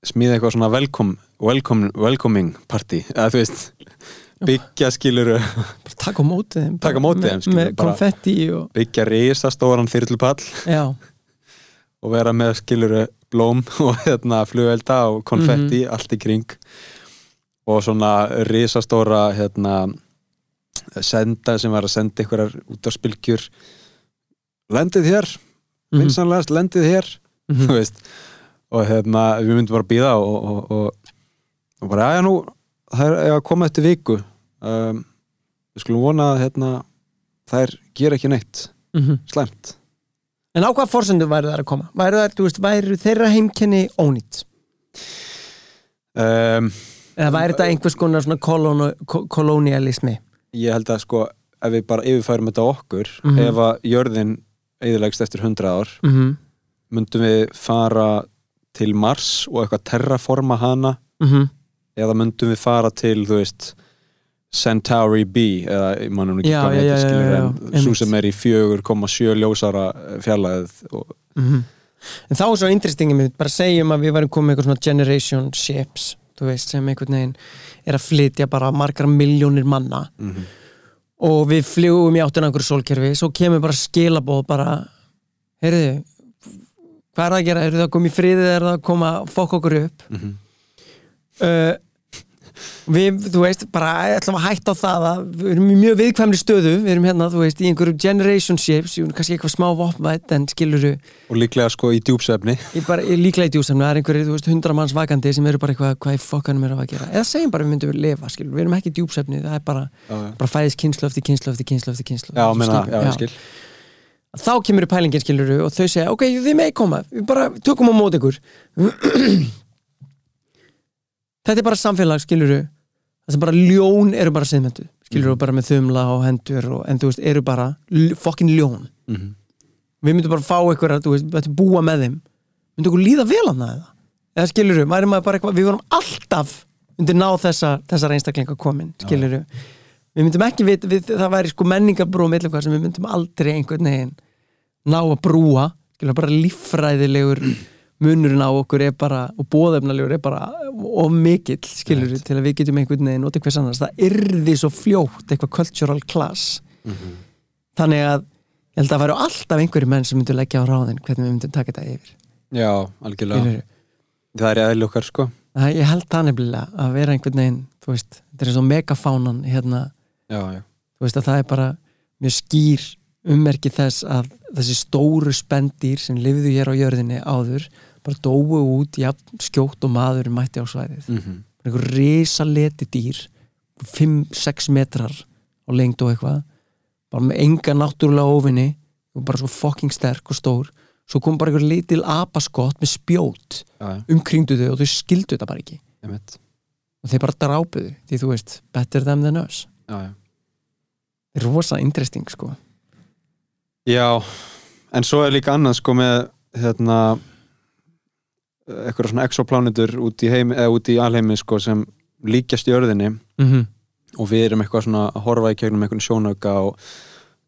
smíða eitthvað svona welcome, welcome, welcoming party, eða þú veist byggja skiluru bara taka á mótið þeim á móti með, þeim, skilur, með konfetti og, byggja risastóran þyrlupall. [laughs] Og vera með skiluru blóm [laughs] og hérna flugvelda og konfetti allt í kring. Og svona risastóra hérna senda sem var að senda einhverjar út á spilgjur. Lendið hér, Mhm. vinsanlegast lendið hér þú veist. Og hérna við myndum bara býða og, og, og, bara, já, nú það er að koma eftir viku um, við skulum vona að hérna þær gera ekki neitt Mhm. slæmt en á hvað forsendu væru það að koma væru, það, veist, væru þeirra heimkenni ónýtt um, eða væri þetta einhvers konar kolónu, kolónialismi ég held að sko ef við bara yfirfærum þetta okkur Mhm. ef að jörðin eðilegst eftir 100 ár mm -hmm. myndum við fara til Mars og eitthvað terraforma hana Mm eða myndum við fara til þú veist Centauri B eða ég manum ekki hvað já, skilur en svo sem er í 4,7 ljósara fjarlæðið og, en þá er svo interestingið mér bara segjum að við varum komið eitthvað svona generation ships þú veist, sem einhvern veginn er að flytja bara margar miljónir manna. Mm og við fljúum í áttina einhverju sólkerfi svo kemur bara skilabóð bara heyrðu hvað er það að gera, eru það að koma í friðið er það að koma fokk okkur upp? -hmm. uh, við, þú veist, bara ætlum að hætta á það að við erum í mjög viðkvæmri stöðu. Við erum hérna, þú veist, í einhverju generation ships jú, kannski eitthvað smá vopnvætt en skiluru og líklega sko í djúpsefni bara, líklega í djúsamni, það er einhverju, þú veist, hundra manns vakandi sem eru bara eitthvað, hvað í fokkanum er að gera? Eða segjum bara við myndum við lifa, skilur, við erum ekki í djúpsefni það er bara, já, bara fæðist kynslu eftir kynslu eftir kynslu eftir kynslu já, menna, já, skil. Þá kemur í pælingin skiluru og þau segja ok, þið megi koma, við bara tökum á mót ykkur [clears throat] þetta er bara samfélag skiluru það sem bara ljón eru bara siðmentu skiluru Mhm. bara með þumla og hendur og, en þú veist, eru bara fokkin ljón. Mm við myndum bara fá ykkur að, veist, búa með þeim. Myndum ykkur líða vel að það eða væri maður bara eitthvað við vorum alltaf undir ná þessa þessar einstaklinga komin, skiluru við myndum ekki við, við það væri sko menningabrú með eitthvað sem við myndum aldrei einhvern veginn ná að brúa skiluru, bara líffræðilegur munurinn á okkur er bara og bóðefnalegur er bara of mikill skiluru, Right. til að við getum einhvern veginn notið hvers annars, það yrði svo fljótt eitthvað cultural class. Þannig að ég held að það væru alltaf einhverju menn sem myndu leggja á ráðin hvernig við myndum taka þetta yfir. Já, algjörlega. Skilurðu? það er eðli okkar sko. Það- ég held það nefnilega að vera einhvern veginn þú veist, þetta er eins og megafánan hérna, já, já, þú veist að það er bara mjög skýr ummerki þess að þessi stóru spendýr sem lifðu hér á jörðinni áður bara dóu út í skjótt og maður mætti á svæðið. Mm einhver risa leti dýr 5-6 metrar á lengd og eitthvað bara með enga náttúrulega ofinni og bara svo fucking sterk og stór. Svo kom bara einhver litil apaskott með spjót já, umkringdu þau og þau skildu þetta bara ekki. Einmitt. Og þeir bara drápuðu því þú veist, better them than us það er rosa interesting sko. Já, en svo er líka annað sko með hérna eitthvað svona exoplánitur út í í alheimi sko sem líkjast í örðinni mm -hmm. og við erum eitthvað svona að horfa í gegnum einhvern sjónauka og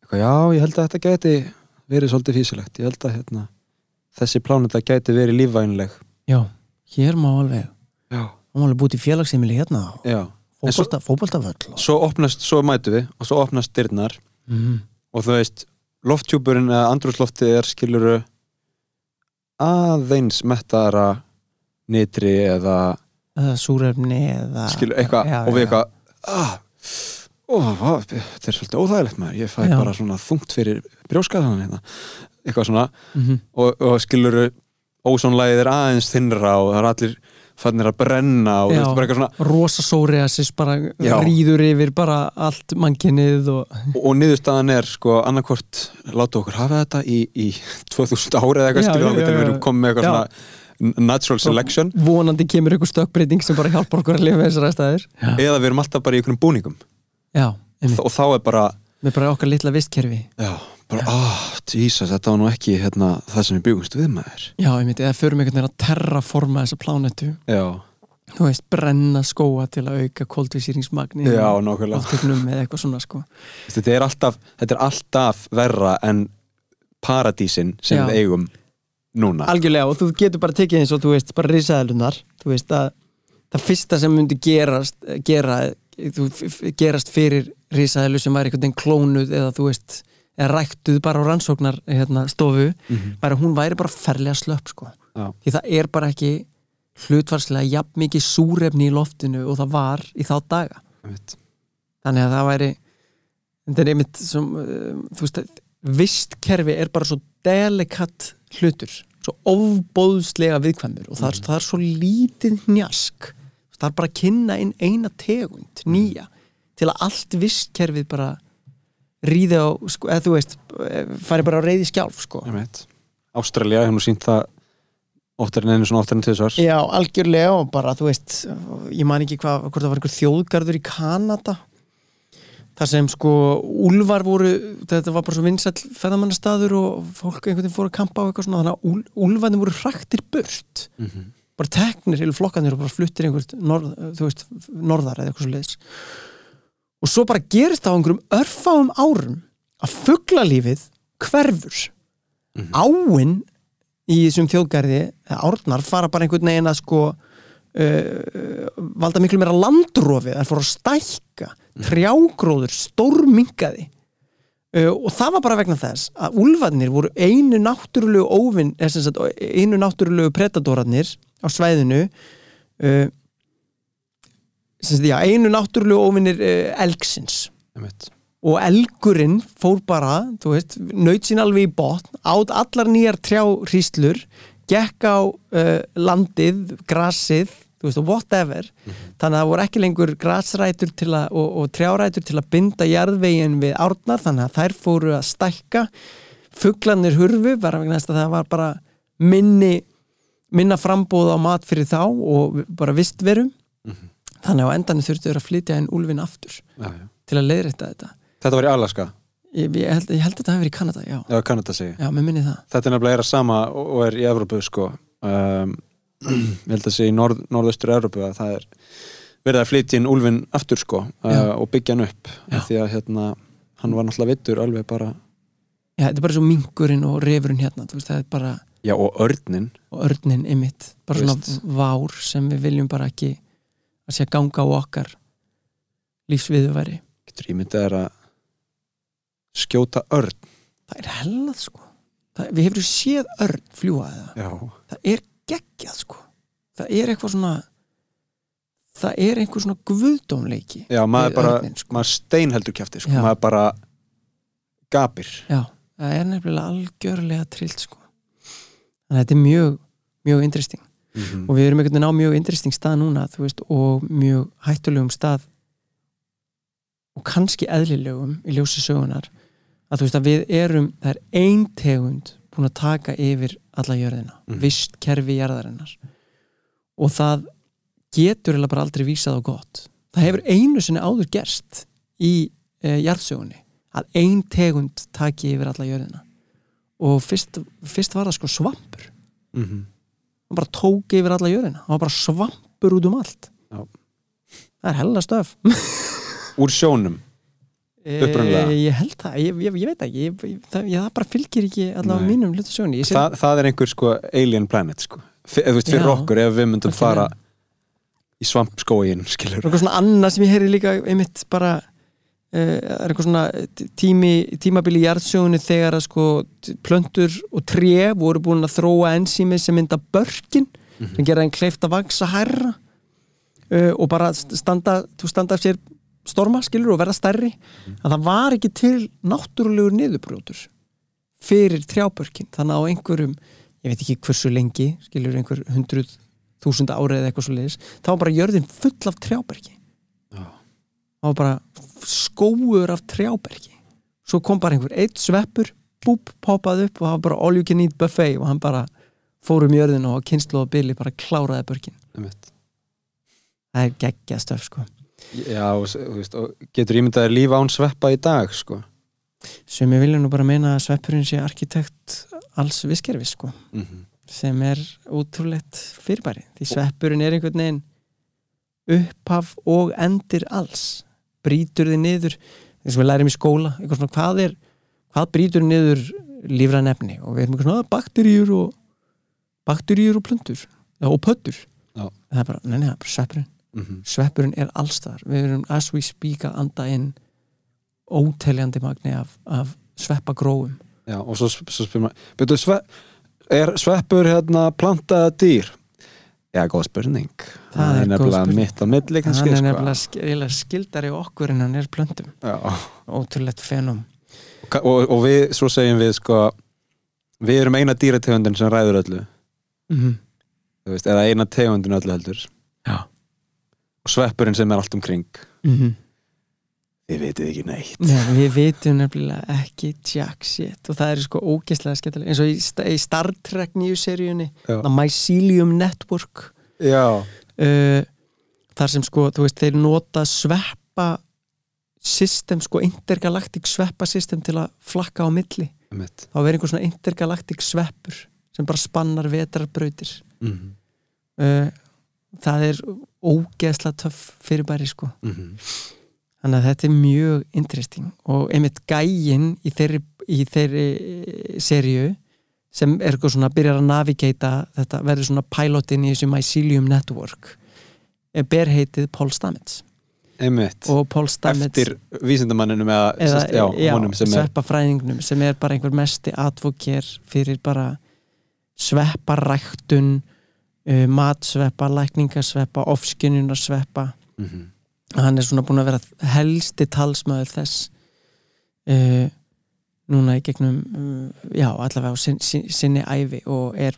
eitthvað, já, ég held að þetta geti verið svolítið físilegt, ég held að hérna, þessi pláneta geti verið lífvænleg. Já, hér má alveg Já, má alveg búið í félagsheimili hérna En svo-. Svo opnast, svo mætu við og svo opnast dyrnar. Mm og þú veist, lofttjúpurinn eða andrúsloftið er skiluru aðeins mettara nitri eða eða súrefni eða skilur eitthvað Já, og við eitthvað ah, ó, ó, þetta er svolítið óþægilegt maður ég fæ Já. bara svona þungt fyrir brjóskaðan hérna. eitthvað svona mm og, og skiluru ósónlægið er aðeins þinnra og það er allir fannir að brenna og Já. þetta er bara eitthvað svona rosa psoriasis bara Já. rýður yfir bara allt mannkinnið og og, og niðurstaðan er sko annarkvort láta okkur hafa þetta í, í [laughs] 2000 ári eða eitthvað já, við já. komið með eitthvað Já. svona natural selection vonandi kemur einhver stökkbreyting sem bara hjálpar okkur að lifa þessar aðstæðir já, eða við erum alltaf bara í einhvernum búningum já og þá er bara með bara okkar litla vistkerfi já, bara, ah, Jesus, þetta var nú ekki hérna, það sem við byggumst við maður. Já, einmitt, eða förum einhvern veginn að terraforma þessa plánetu. Já, þú veist, brenna skóa til að auka koldvísýringsmagni já, nákvæmlega. aftöknum eða eitthvað svona sko. Þetta er alltaf, þetta er alltaf verra en paradísin sem Já. við eigum núna. Algjörlega og þú getur bara tekið eins og þú veist bara risaðalunar þú veist að það fyrsta sem myndi gerast gera, þú, gerast fyrir risaðalu sem væri einhvern veginn klónuð eða þú veist eða ræktuð bara á rannsóknar hérna, stofu Mhm. væri að hún væri bara ferlega slöpp sko. Já. því það er bara ekki hlutfarslega jafn mikið súrefni í loftinu og það var í þá daga þannig að það væri þetta er einmitt sem, uh, þú veist vistkerfi er bara svo delikat hlutur svo ofbóðslega viðkvæmur og það, er, það er svo lítið njask það er bara að kynna inn eina tegund nýja til að allt vistkerfið bara ríði á, sko, eða þú veist eh, fari bara á reyði skjálf sko. Ástralja hefur nú sínt það oftar en einu svona oftar en tvisvar Já, algjörlega og bara, þú veist ég man ekki hvað, hvort það var einhver þjóðgarður í Kanada þar sem sko úlfar voru þetta var bara svo vinsæll feðamannastaður og fólk einhvern veginn fór að kampa á eitthvað svona þannig að úl, úlfarnir voru hraktir burt mm -hmm. bara teknir, heilu flokkanir og bara fluttir einhvert norð, þú veist, norðar eða eitthvað svo leiðis og svo bara gerist það á einhverjum örfáum árum að fuglalífið hverfur. Mhm. áinn í þessum þjóðgarði árnar fara bara einhvern veginn að sko uh, valda miklu meira landrófi það fór að stækka. Trjágróður, stórminkaði. Uh, og það var bara vegna þess að úlfarnir voru einu náttúrulegu óvinn, eða sem sagt, einu náttúrulegu predadorarnir á svæðinu uh, já, einu náttúrulegu óvinnir uh, elgsins. Og elgurinn fór bara, naut sín alveg í botn, át allar nýjar trjáhríslur, gekk á uh, landið, grasið þú veist, og whatever þannig að það voru ekki lengur grasrætur til að, og, og trjárætur til að binda jarðvegin við árnar, þannig að þær fóru að stækka. Fuglanir hurfu, bara vegna þess að það var bara minni minna frambóð á mat fyrir þá og bara vistverum þannig á endanum þurftu þeir að flytja inn úlfin aftur já, já. til að leiðrétta þetta. Þetta var í Alaska, Ég, ég, held, ég held að þetta hefur verið í Kanada, já. já, Kanada segi Já, mér minni það. Þetta er nefnilega er að sama og er í Evrópu sko. Um, ég held að segja í norð, norðaustur Evrópu að það er verið að flytja inn úlfin aftur sko uh, og byggja hann upp. Því að hérna, hann var náttúrulega vittur alveg bara, Já, þetta er bara svo mingurinn og refurinn hérna, veist, það er bara, já og örnin og örnin ymitt, bara Þú svona vár sem við viljum bara ekki að sé að ganga á okkar lífsviðuværi. getur ímyndið að skjóta örn Það er hellað, sko. Það, við hefur séð örn fljúa það. Það er geggjað, sko. Það er eitthvað svona það er einhver svona guðdómleiki já, maður bara, örninn, sko. maður steinheldur kjafti sko. Já. maður bara gapir Já, það er nefnilega algjörlega trillt sko. að þetta er mjög mjög interesting mm og við erum einhvern veginn á mjög interesting stað núna veist, og mjög hættulegum stað og kannski eðlilegum í ljósi sögunar að þú veist að við erum það er ein tegund búin að taka yfir alla jörðina, Mhm. vist kerfi jarðarinnar. Og það getur eða bara aldrei vísað á gott. Það hefur einu sinni áður gerst í e, jarðsögunni að ein tegund taki yfir alla jörðina. Og fyrst, fyrst var það sko svampur. -hmm. Hann bara tók yfir alla jörðina hann var bara svampur út um allt Já. það er hella stöf [laughs] úr sjónum Upprunalega? e, ég held það, ég, ég, ég veit ekki ég, það, ég, það bara fylgir ekki allavega Nei. mínum hlutu sjóni sé, Þa, það er einhver sko alien planet sko. F þú veist, fyrir Já. okkur ef við myndum Algjörlega. fara í svampskóin skilur eitthvað svona annað sem ég heyri líka einmitt bara er eitthvað svona tími, tímabili í jarðsögunni þegar að sko plöntur og tré voru búin að þróa ensími sem mynda börkin Mhm. sem gera þeim kleift að vaksa hærra uh, og bara st- standa, þú standa af sér storma skilur og verða stærri að það var ekki til náttúrulegur niðurbrjótur fyrir trjábörkin þannig að á einhverjum, ég veit ekki hversu lengi skilur einhver hundruð þúsund árið eða eitthvað svo leiðis þá var bara jörðin full af trjábergi Já. Það var bara skóur af trjábergi svo kom bara einhver eitt sveppur búp, poppaði upp og það var bara all you can eat buffet og hann bara fór um jörðina og kynslu og bili bara kláraði Einmitt. það er geggja stöf sko Já, og, veist, og getur ímyndaðir lífa án sveppa í dag sko. sem ég vilja nú bara meina að sveppurinn sé arkitekt alls viskerfi sko mm -hmm. sem er útrúlegt fyrirbæri því sveppurinn er einhvern veginn upphaf og endir alls brýtur þið niður eins og við lærum í skóla svona, hvað er, hvað brýtur niður lífræn efni? Og við erum eitthvað svona bakteríur og bakteríur og plöntur já, og pöttur það er bara, neina, það er bara sveppurinn. Sveppurinn er allstaðar við erum as we speak að anda inn óteljandi magni af, af sveppagróum Já, og svo, svo spyrir maður Byrju, sve, er sveppur hérna plantaða dýr? Já, góð spurning Það er góð nefnilega mitt á milli kannski hann er sko. nefnilega skildari okkur en hann er plöntum Já. ótrúlegt fenum og, og, og við, svo segjum við sko við erum eina dýrategundin sem ræður öllu mm -hmm. þú veist, eða eina tegundin öllu heldur Já. og sveppurinn sem er allt umkring mm -hmm. Þið vitið ekki neitt. Nei, við vitum nefnilega ekki jack shit. Og það er sko ógeðslega skemmtilega eins og í, í Star Trek nýju seríunni Mycelium Network. Já, uh, þar sem sko, þú veist, þeir nota sveppa system, sko intergalactic sveppa system til að flakka á milli. Mitt þá verður einhver svona intergalactic sveppur sem bara spannar vetrarbrautir. Mm -hmm. uh, það er ógeðslega töff fyrirbæri sko þannig að þetta er mjög interesting. Og einmitt gægin í þeirri, í þeirri seríu sem er eitthvað svona byrjar að navigata þetta verður svona pilotin í þessu Mycelium Network er berheitið Paul Stamets. Einmitt, Paul Stamets eftir sem er sveppafræðingnum sem er bara einhver mesti advokér fyrir bara svepparæktun uh, matsveppa, lækningasveppa ofskinunarsveppa mm -hmm. Hann er svona búin að vera helsti talsmaður þess uh, núna í gegnum uh, já, allavega á sin, sin, sinni æfi og er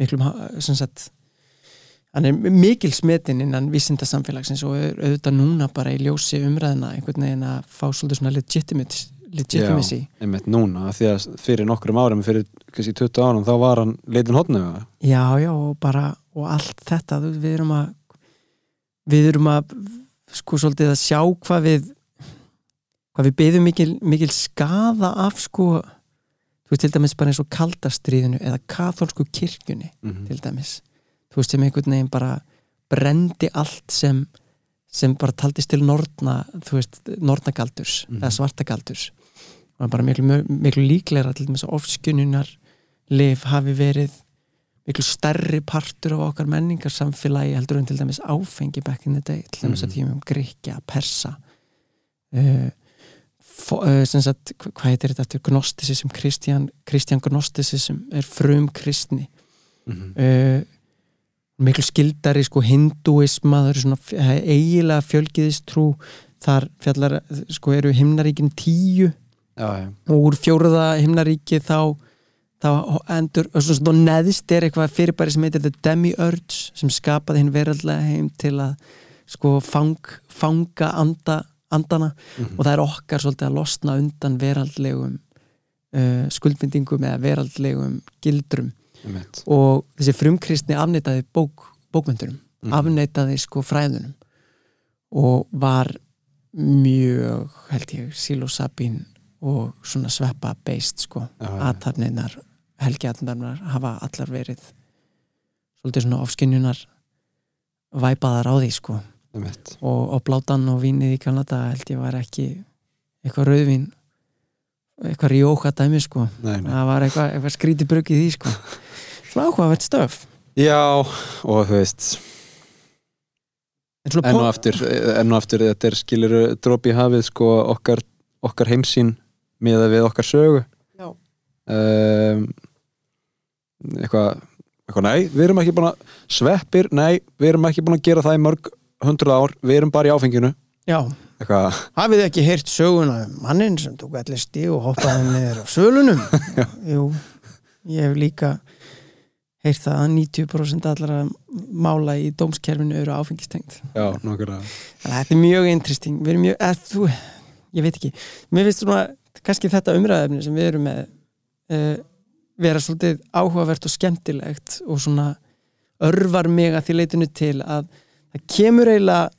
miklum sem sagt hann er mikil smetin innan vísindasamfélagsins og er auðvitað núna bara í ljósi umræðina einhvern veginn að fá svolítið svona legitimate, legitimacy. Einmitt núna, því að fyrir nokkrum árum fyrir kannski 20 árum, þá var hann leitin hotnöga Já, já, og bara og allt þetta, við erum að við erum að sko svolítið að sjá hvað við hvað við beðum mikil, mikil skaða af sko þú veist til dæmis bara eins og kaldastriðinu eða katholsku kirkjunni mm -hmm. til dæmis, þú veist sem einhvern veginn bara brendi allt sem sem bara taldist til nortna þú veist, nortnagaldurs Mhm. eða svartagaldurs og það er bara miklu, miklu líklegra til dæmis að ofskjununar lif hafi verið miklu stærri partur af okkar menningarsamfélagi heldur en til dæmis áfengi back in the day, til dæmis Mhm. að tímum Gríkja, Persa. Uh, uh, sem sagt, hva- hvað heitir þetta gnostisism, Kristján gnostisism er frum kristni Mm -hmm. uh, miklu skildari sko hinduisma, það eru svona eiginlega fjölgiðistrú. Þar fjallar, sko eru himnaríkin tíu. Já, já, og úr fjóruða himnaríki þá þá endur, og neðst er eitthvað fyrirbæri sem heitir The Demiurge sem skapaði hinn veraldlega heim til að sko fang, fanga anda, andana Mhm. og það er okkar svolítið að losna undan veraldlegum uh, skuldbindingum eða veraldlegum gildrum einmitt. og þessi frumkristni afneitaði bók, bókmyndunum Mhm. afneitaði sko fræðunum og var mjög held ég silosabín og svona sveppa beist sko aðtafninar, helgiatnarnar hafa allar verið svolítið svona ofskinjunar væpaðar á því sko. Og, og blátan og vínið í Kanada held ég var ekki eitthvað rauðvín eitthvað rjóka dæmi sko. Nei, nei. það var eitthvað, eitthvað skrítið brugg í því sko. [laughs] Svona áhugavert stöf. Já, og þú veist enn og aftur, enn og aftur þetta er skilur drópi í hafið sko okkar, okkar heimsín með við okkar sögu. Já. um, eitthvað eitthvað, nei, við erum ekki búin að sveppir, nei, við erum ekki búin að gera það í mörg hundruð ár, við erum bara í áfenginu. Já, eitthvað, hafið ekki heyrt söguna um mannin sem tók allir stíg og hoppaði niður á sölunum? [laughs] Jú, ég hef líka heyrt það að 90% allara mála í dómskerfinu eru áfengistengt já, að þetta er mjög interesting. Við erum mjög, eða þú, ég veit ekki. Mér finnst svona, kannski þetta umræðefni sem við erum með uh, vera svolítið áhugavert og skemmtilegt og svona örvar mig að því leitinu til að það kemur eiginlega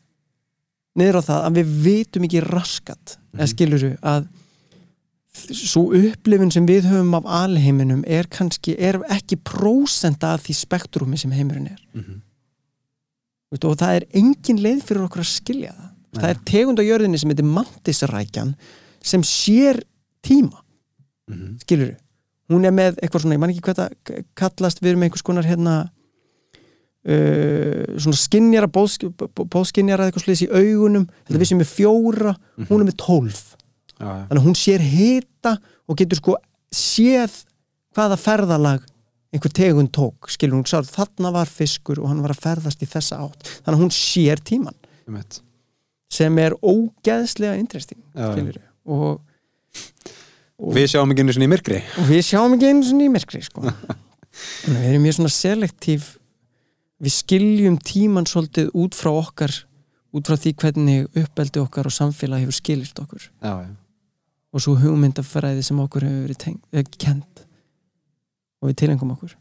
niður á það að við vitum ekki raskat eða skiluru að svo upplifun sem við höfum af alheiminum er kannski, er ekki prósenda af því spektrumi sem heimurinn er. Mhm. Veistu, og það er engin leið fyrir okkur að skilja það. Það er tegund á jörðinni sem heitir mantisrækjan sem sér tíma. Mhm. skilur hún er með eitthvað svona, ég man ekki hvað það kallast við erum með einhvers konar hérna uh, svona skinjara bóðskinjara eitthvað sliðis í augunum þetta við sem er fjóra, hún er með tólf. Já, já, þannig að hún sér hita og getur sko séð hvaða ferðalag einhver tegund tók, skilur hún sá þarna var fiskur og hann var að ferðast í þessa átt. Þannig að hún sér tíman sem er ógeðslega interesting já. skilur og, og, við sjáum ekki einu sinni í myrkri. Og við sjáum ekki einu svona í myrkri sko. [laughs] Við erum mjög svona selektív. Við skiljum tíman svolítið út frá okkar út frá því hvernig uppeldi okkar og samfélag hefur skilirt okkur. Já, já, og svo hugmyndafræði sem okkur hefur verið tengt, eh, kent og við tilengum okkur.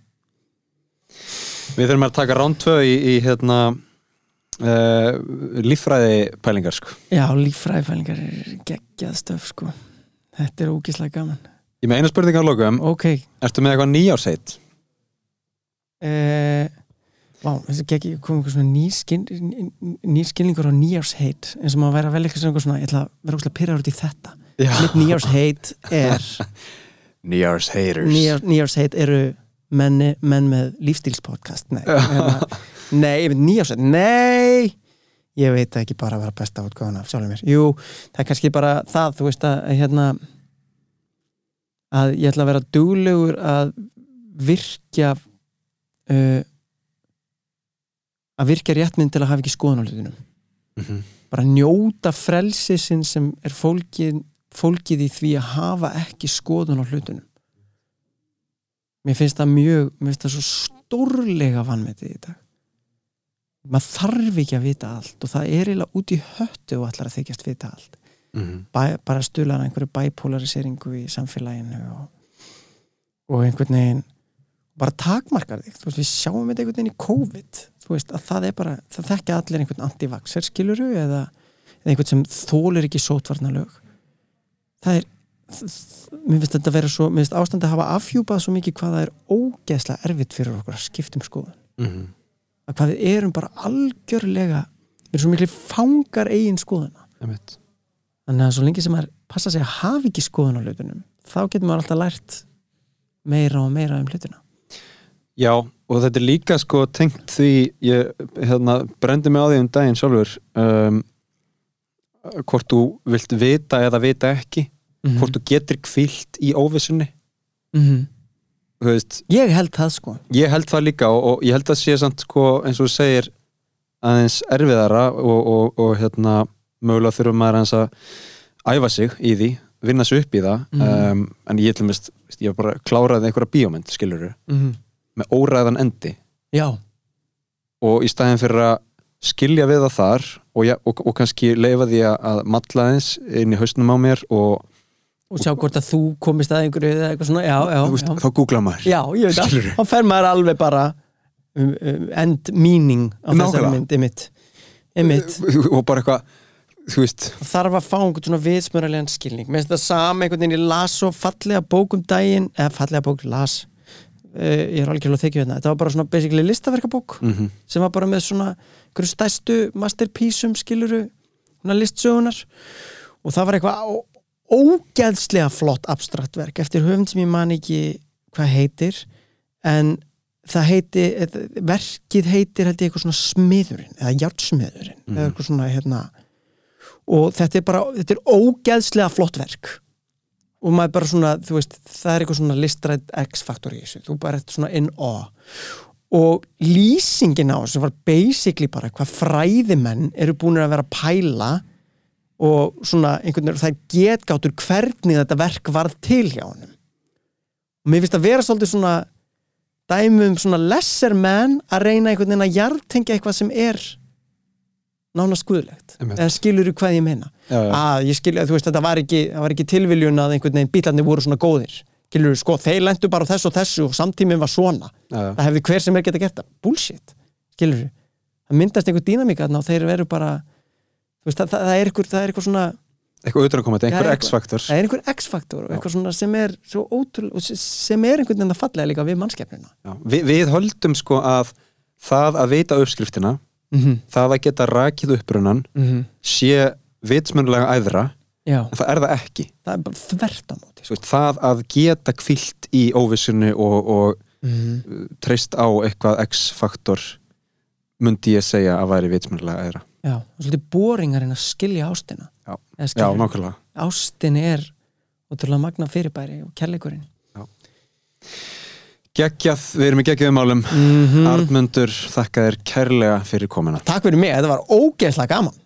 Við þurfum að taka ránd tvö í, í hérna uh, líffræði pælingar sko. Já, líffræðifælingar er geggjað stöf sko þetta er ógislega gaman. Ég með eina spurning á lokum, Ok, ertu með eitthvað nýjársheit? eh, Vá, þessi geggi kom einhver svona nýskinn nýskilningur á nýjársheit eins og maður væri að velja eitthvað svona, ég ætla að vera ógslag pyrraður út í þetta. Mitt nýjársheit er [laughs] nýjárshaters nýjár, nýjársheit eru menni, menn með lífstílspodcast. Nei, [laughs] hérna, nei, ég veit nýjársheit nei, ég veit ekki bara að vera besta útgáðan af sjálfum mér. Jú, það er kannski bara það, þú veist að hérna að ég ætla að vera duglegur að virkja uh, að virkja réttmynd til að hafa ekki skoðun á hlutunum Mhm. bara njóta frelsisinn sem er fólkið, fólkið í því að hafa ekki skoðun á hlutunum mér finnst það mjög mér finnst það svo stórlega vannmetið í dag maður þarf ekki að vita allt og það er eiginlega út í höttu og allar að þykjast vita allt. Mhm. Bæ, bara stuðlar einhverju bæpolariseringu í samfélaginu og, og einhvern veginn bara takmarkar þig, þú veist, við sjáum þetta einhvern veginn í COVID, þú veist, að það er bara það þekkja allir einhvern antivaxer skiluru eða, eða einhvern sem þólir ekki sótvarnalög það er mér finnst þetta að vera svo, mér finnst ástandi að hafa afhjúpað svo mikið hvað það er ógeðslega erfitt fyrir okkur að skipta um skoðun. Mhm. Að hvað við erum bara algjörlega við erum svo miklu fangar eigin skoðuna Einmitt. þannig að svo lengi sem maður passa sig að hafa ekki skoðun á hlutunum þá getur maður alltaf lært meira og meira um hlutina Já, og þetta er líka sko tengt því ég hérna, brendi mig á því um daginn sjálfur um, hvort þú vilt vita eða vita ekki Mhm. hvort þú getur kvilt í óvissunni mm -hmm. Veist, ég held það sko. ég held það líka og, og ég held að sé samt sko eins og þú segir aðeins erfiðara og, og, og hérna mögulega þurfum maður aðeins að æfa sig í því, vinna sig upp í það. Mhm. um, en ég til mest, ég bara kláraði einhverja bíómynd, skilur mm með óræðan endi. Já, og í staðin fyrir að skilja við það þar og, ja, og, og kannski leifa því að, að matla eins inn í hausnum á mér og og sjá hvort að þú komist að einhverju eða eitthvað svona, já, já, veist, já. þá googla maður. Já ég veit það, þá fer maður alveg bara um, um, end meaning á þessari mynd, einmitt. Einmitt, og bara eitthvað, þú veist. Þarf að fá einhvern svona viðsmöralegan skilning. Finnst það sama einhvern veginn ég las svo fallega bók um daginn eða fallega bók, las. Uh, ég er algjörlega þykju hérna, þetta var bara svona basically listaverkabók mm sem var bara með svona einhverju stærstu masterpieceum skiluru svona listsögunar og það var eitthvað ógeðslega flott abstrakt verk eftir höfund sem ég man ekki hvað heitir en það heiti, verkið heitir held ég eitthvað svona smiðurinn eða járnsmiðurinn eða eitthvað svona hérna. Og þetta er bara, þetta er ógeðslega flott verk. Og maður bara svona, þú veist, það er eitthvað svona listrætt X-faktor í þessu, þú bara ert svona in awe. Og lýsingin á þessu var basically bara hvað fræðimenn eru búin að vera að pæla og svona einhvern veginn, það er getgáttur hvernig þetta verk varð til hjá honum. Og mér finnst að vera svolítið svona dæmi um svona lesser man að reyna einhvern veginn að jartengja eitthvað sem er nánast guðlegt Einmitt. eða skilur þú hvað ég meina? Að ég skilja, þú veist, þetta var ekki, það var ekki tilviljun að einhvern veginn bílarnir voru svona góðir. Skilur sko, þeir lendu bara á þessu og þessu og samtíminn var svona, Já, já. það hefði hver sem er geta gert það, bullshit, skilur það myndast einhver dýnamíka þarna og þeir eru bara þú veist, það, það, það er einhver svona, eitthvað auðvitaðkomandi, einhver eitthvað. X-faktor. Það er einhver X-faktor og eitthvað svona sem er svo ótrúlega sem er einhvern veginn að fallega líka við mannskepnuna. Já, Vi, við höldum sko að það að vita uppskriftina mm -hmm. það að geta rakið upprunan sé vitsmjönulega æðra já, en það er það ekki. Það er bara þvert á móti Svo, það að geta kvilt í óvissunni og, og mm -hmm. treyst á eitthvað X-faktor myndi ég segja að væri vitsmjönulega æðra já, og svolítið boringarinn að skilja ástina. Já. Eða Já, nákvæmlega. Ástin er ótrúlega magna fyrirbæri og kærleikurinn Geggjað, við erum í geggjöðum málum. Mm -hmm. Arnmundur, þakka þér kærlega fyrir komuna. Takk fyrir mig, þetta var ógeðslega gaman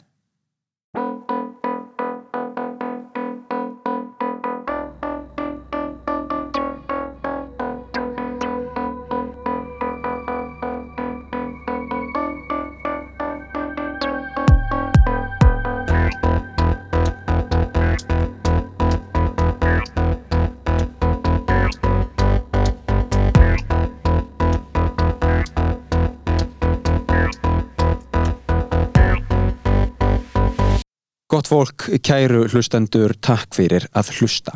Gott fólk, kæru hlustendur, takk fyrir að hlusta.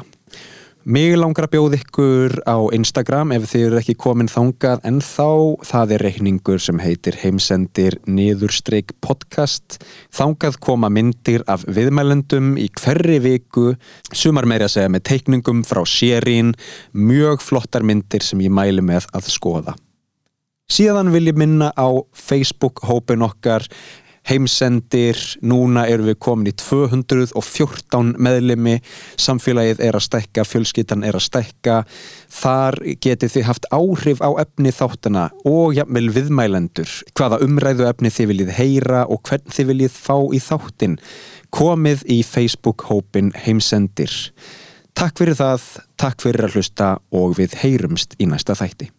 Mig langar að bjóða ykkur á Instagram ef þið eru ekki komin þangað en þá það er reikningur sem heitir heimsendir niðurstreik podcast. Þangað koma myndir af viðmælendum í hverri viku, sumar meira að segja með teikningum frá sérín, mjög flottar myndir sem ég mæli með að skoða. Síðan vil ég minna á Facebook-hópin okkar heimsendir, núna erum við komin í 214 meðlimi, samfélagið er að stækka, fjölskyttan er að stækka, þar getið þið haft áhrif á efni þáttana og jafnvel viðmælendur, hvaða umræðu efni þið viljið heyra og hvern þið viljið fá í þáttin. Komið í Facebook-hópin heimsendir. Takk fyrir það, takk fyrir að hlusta og við heyrumst í næsta þætti.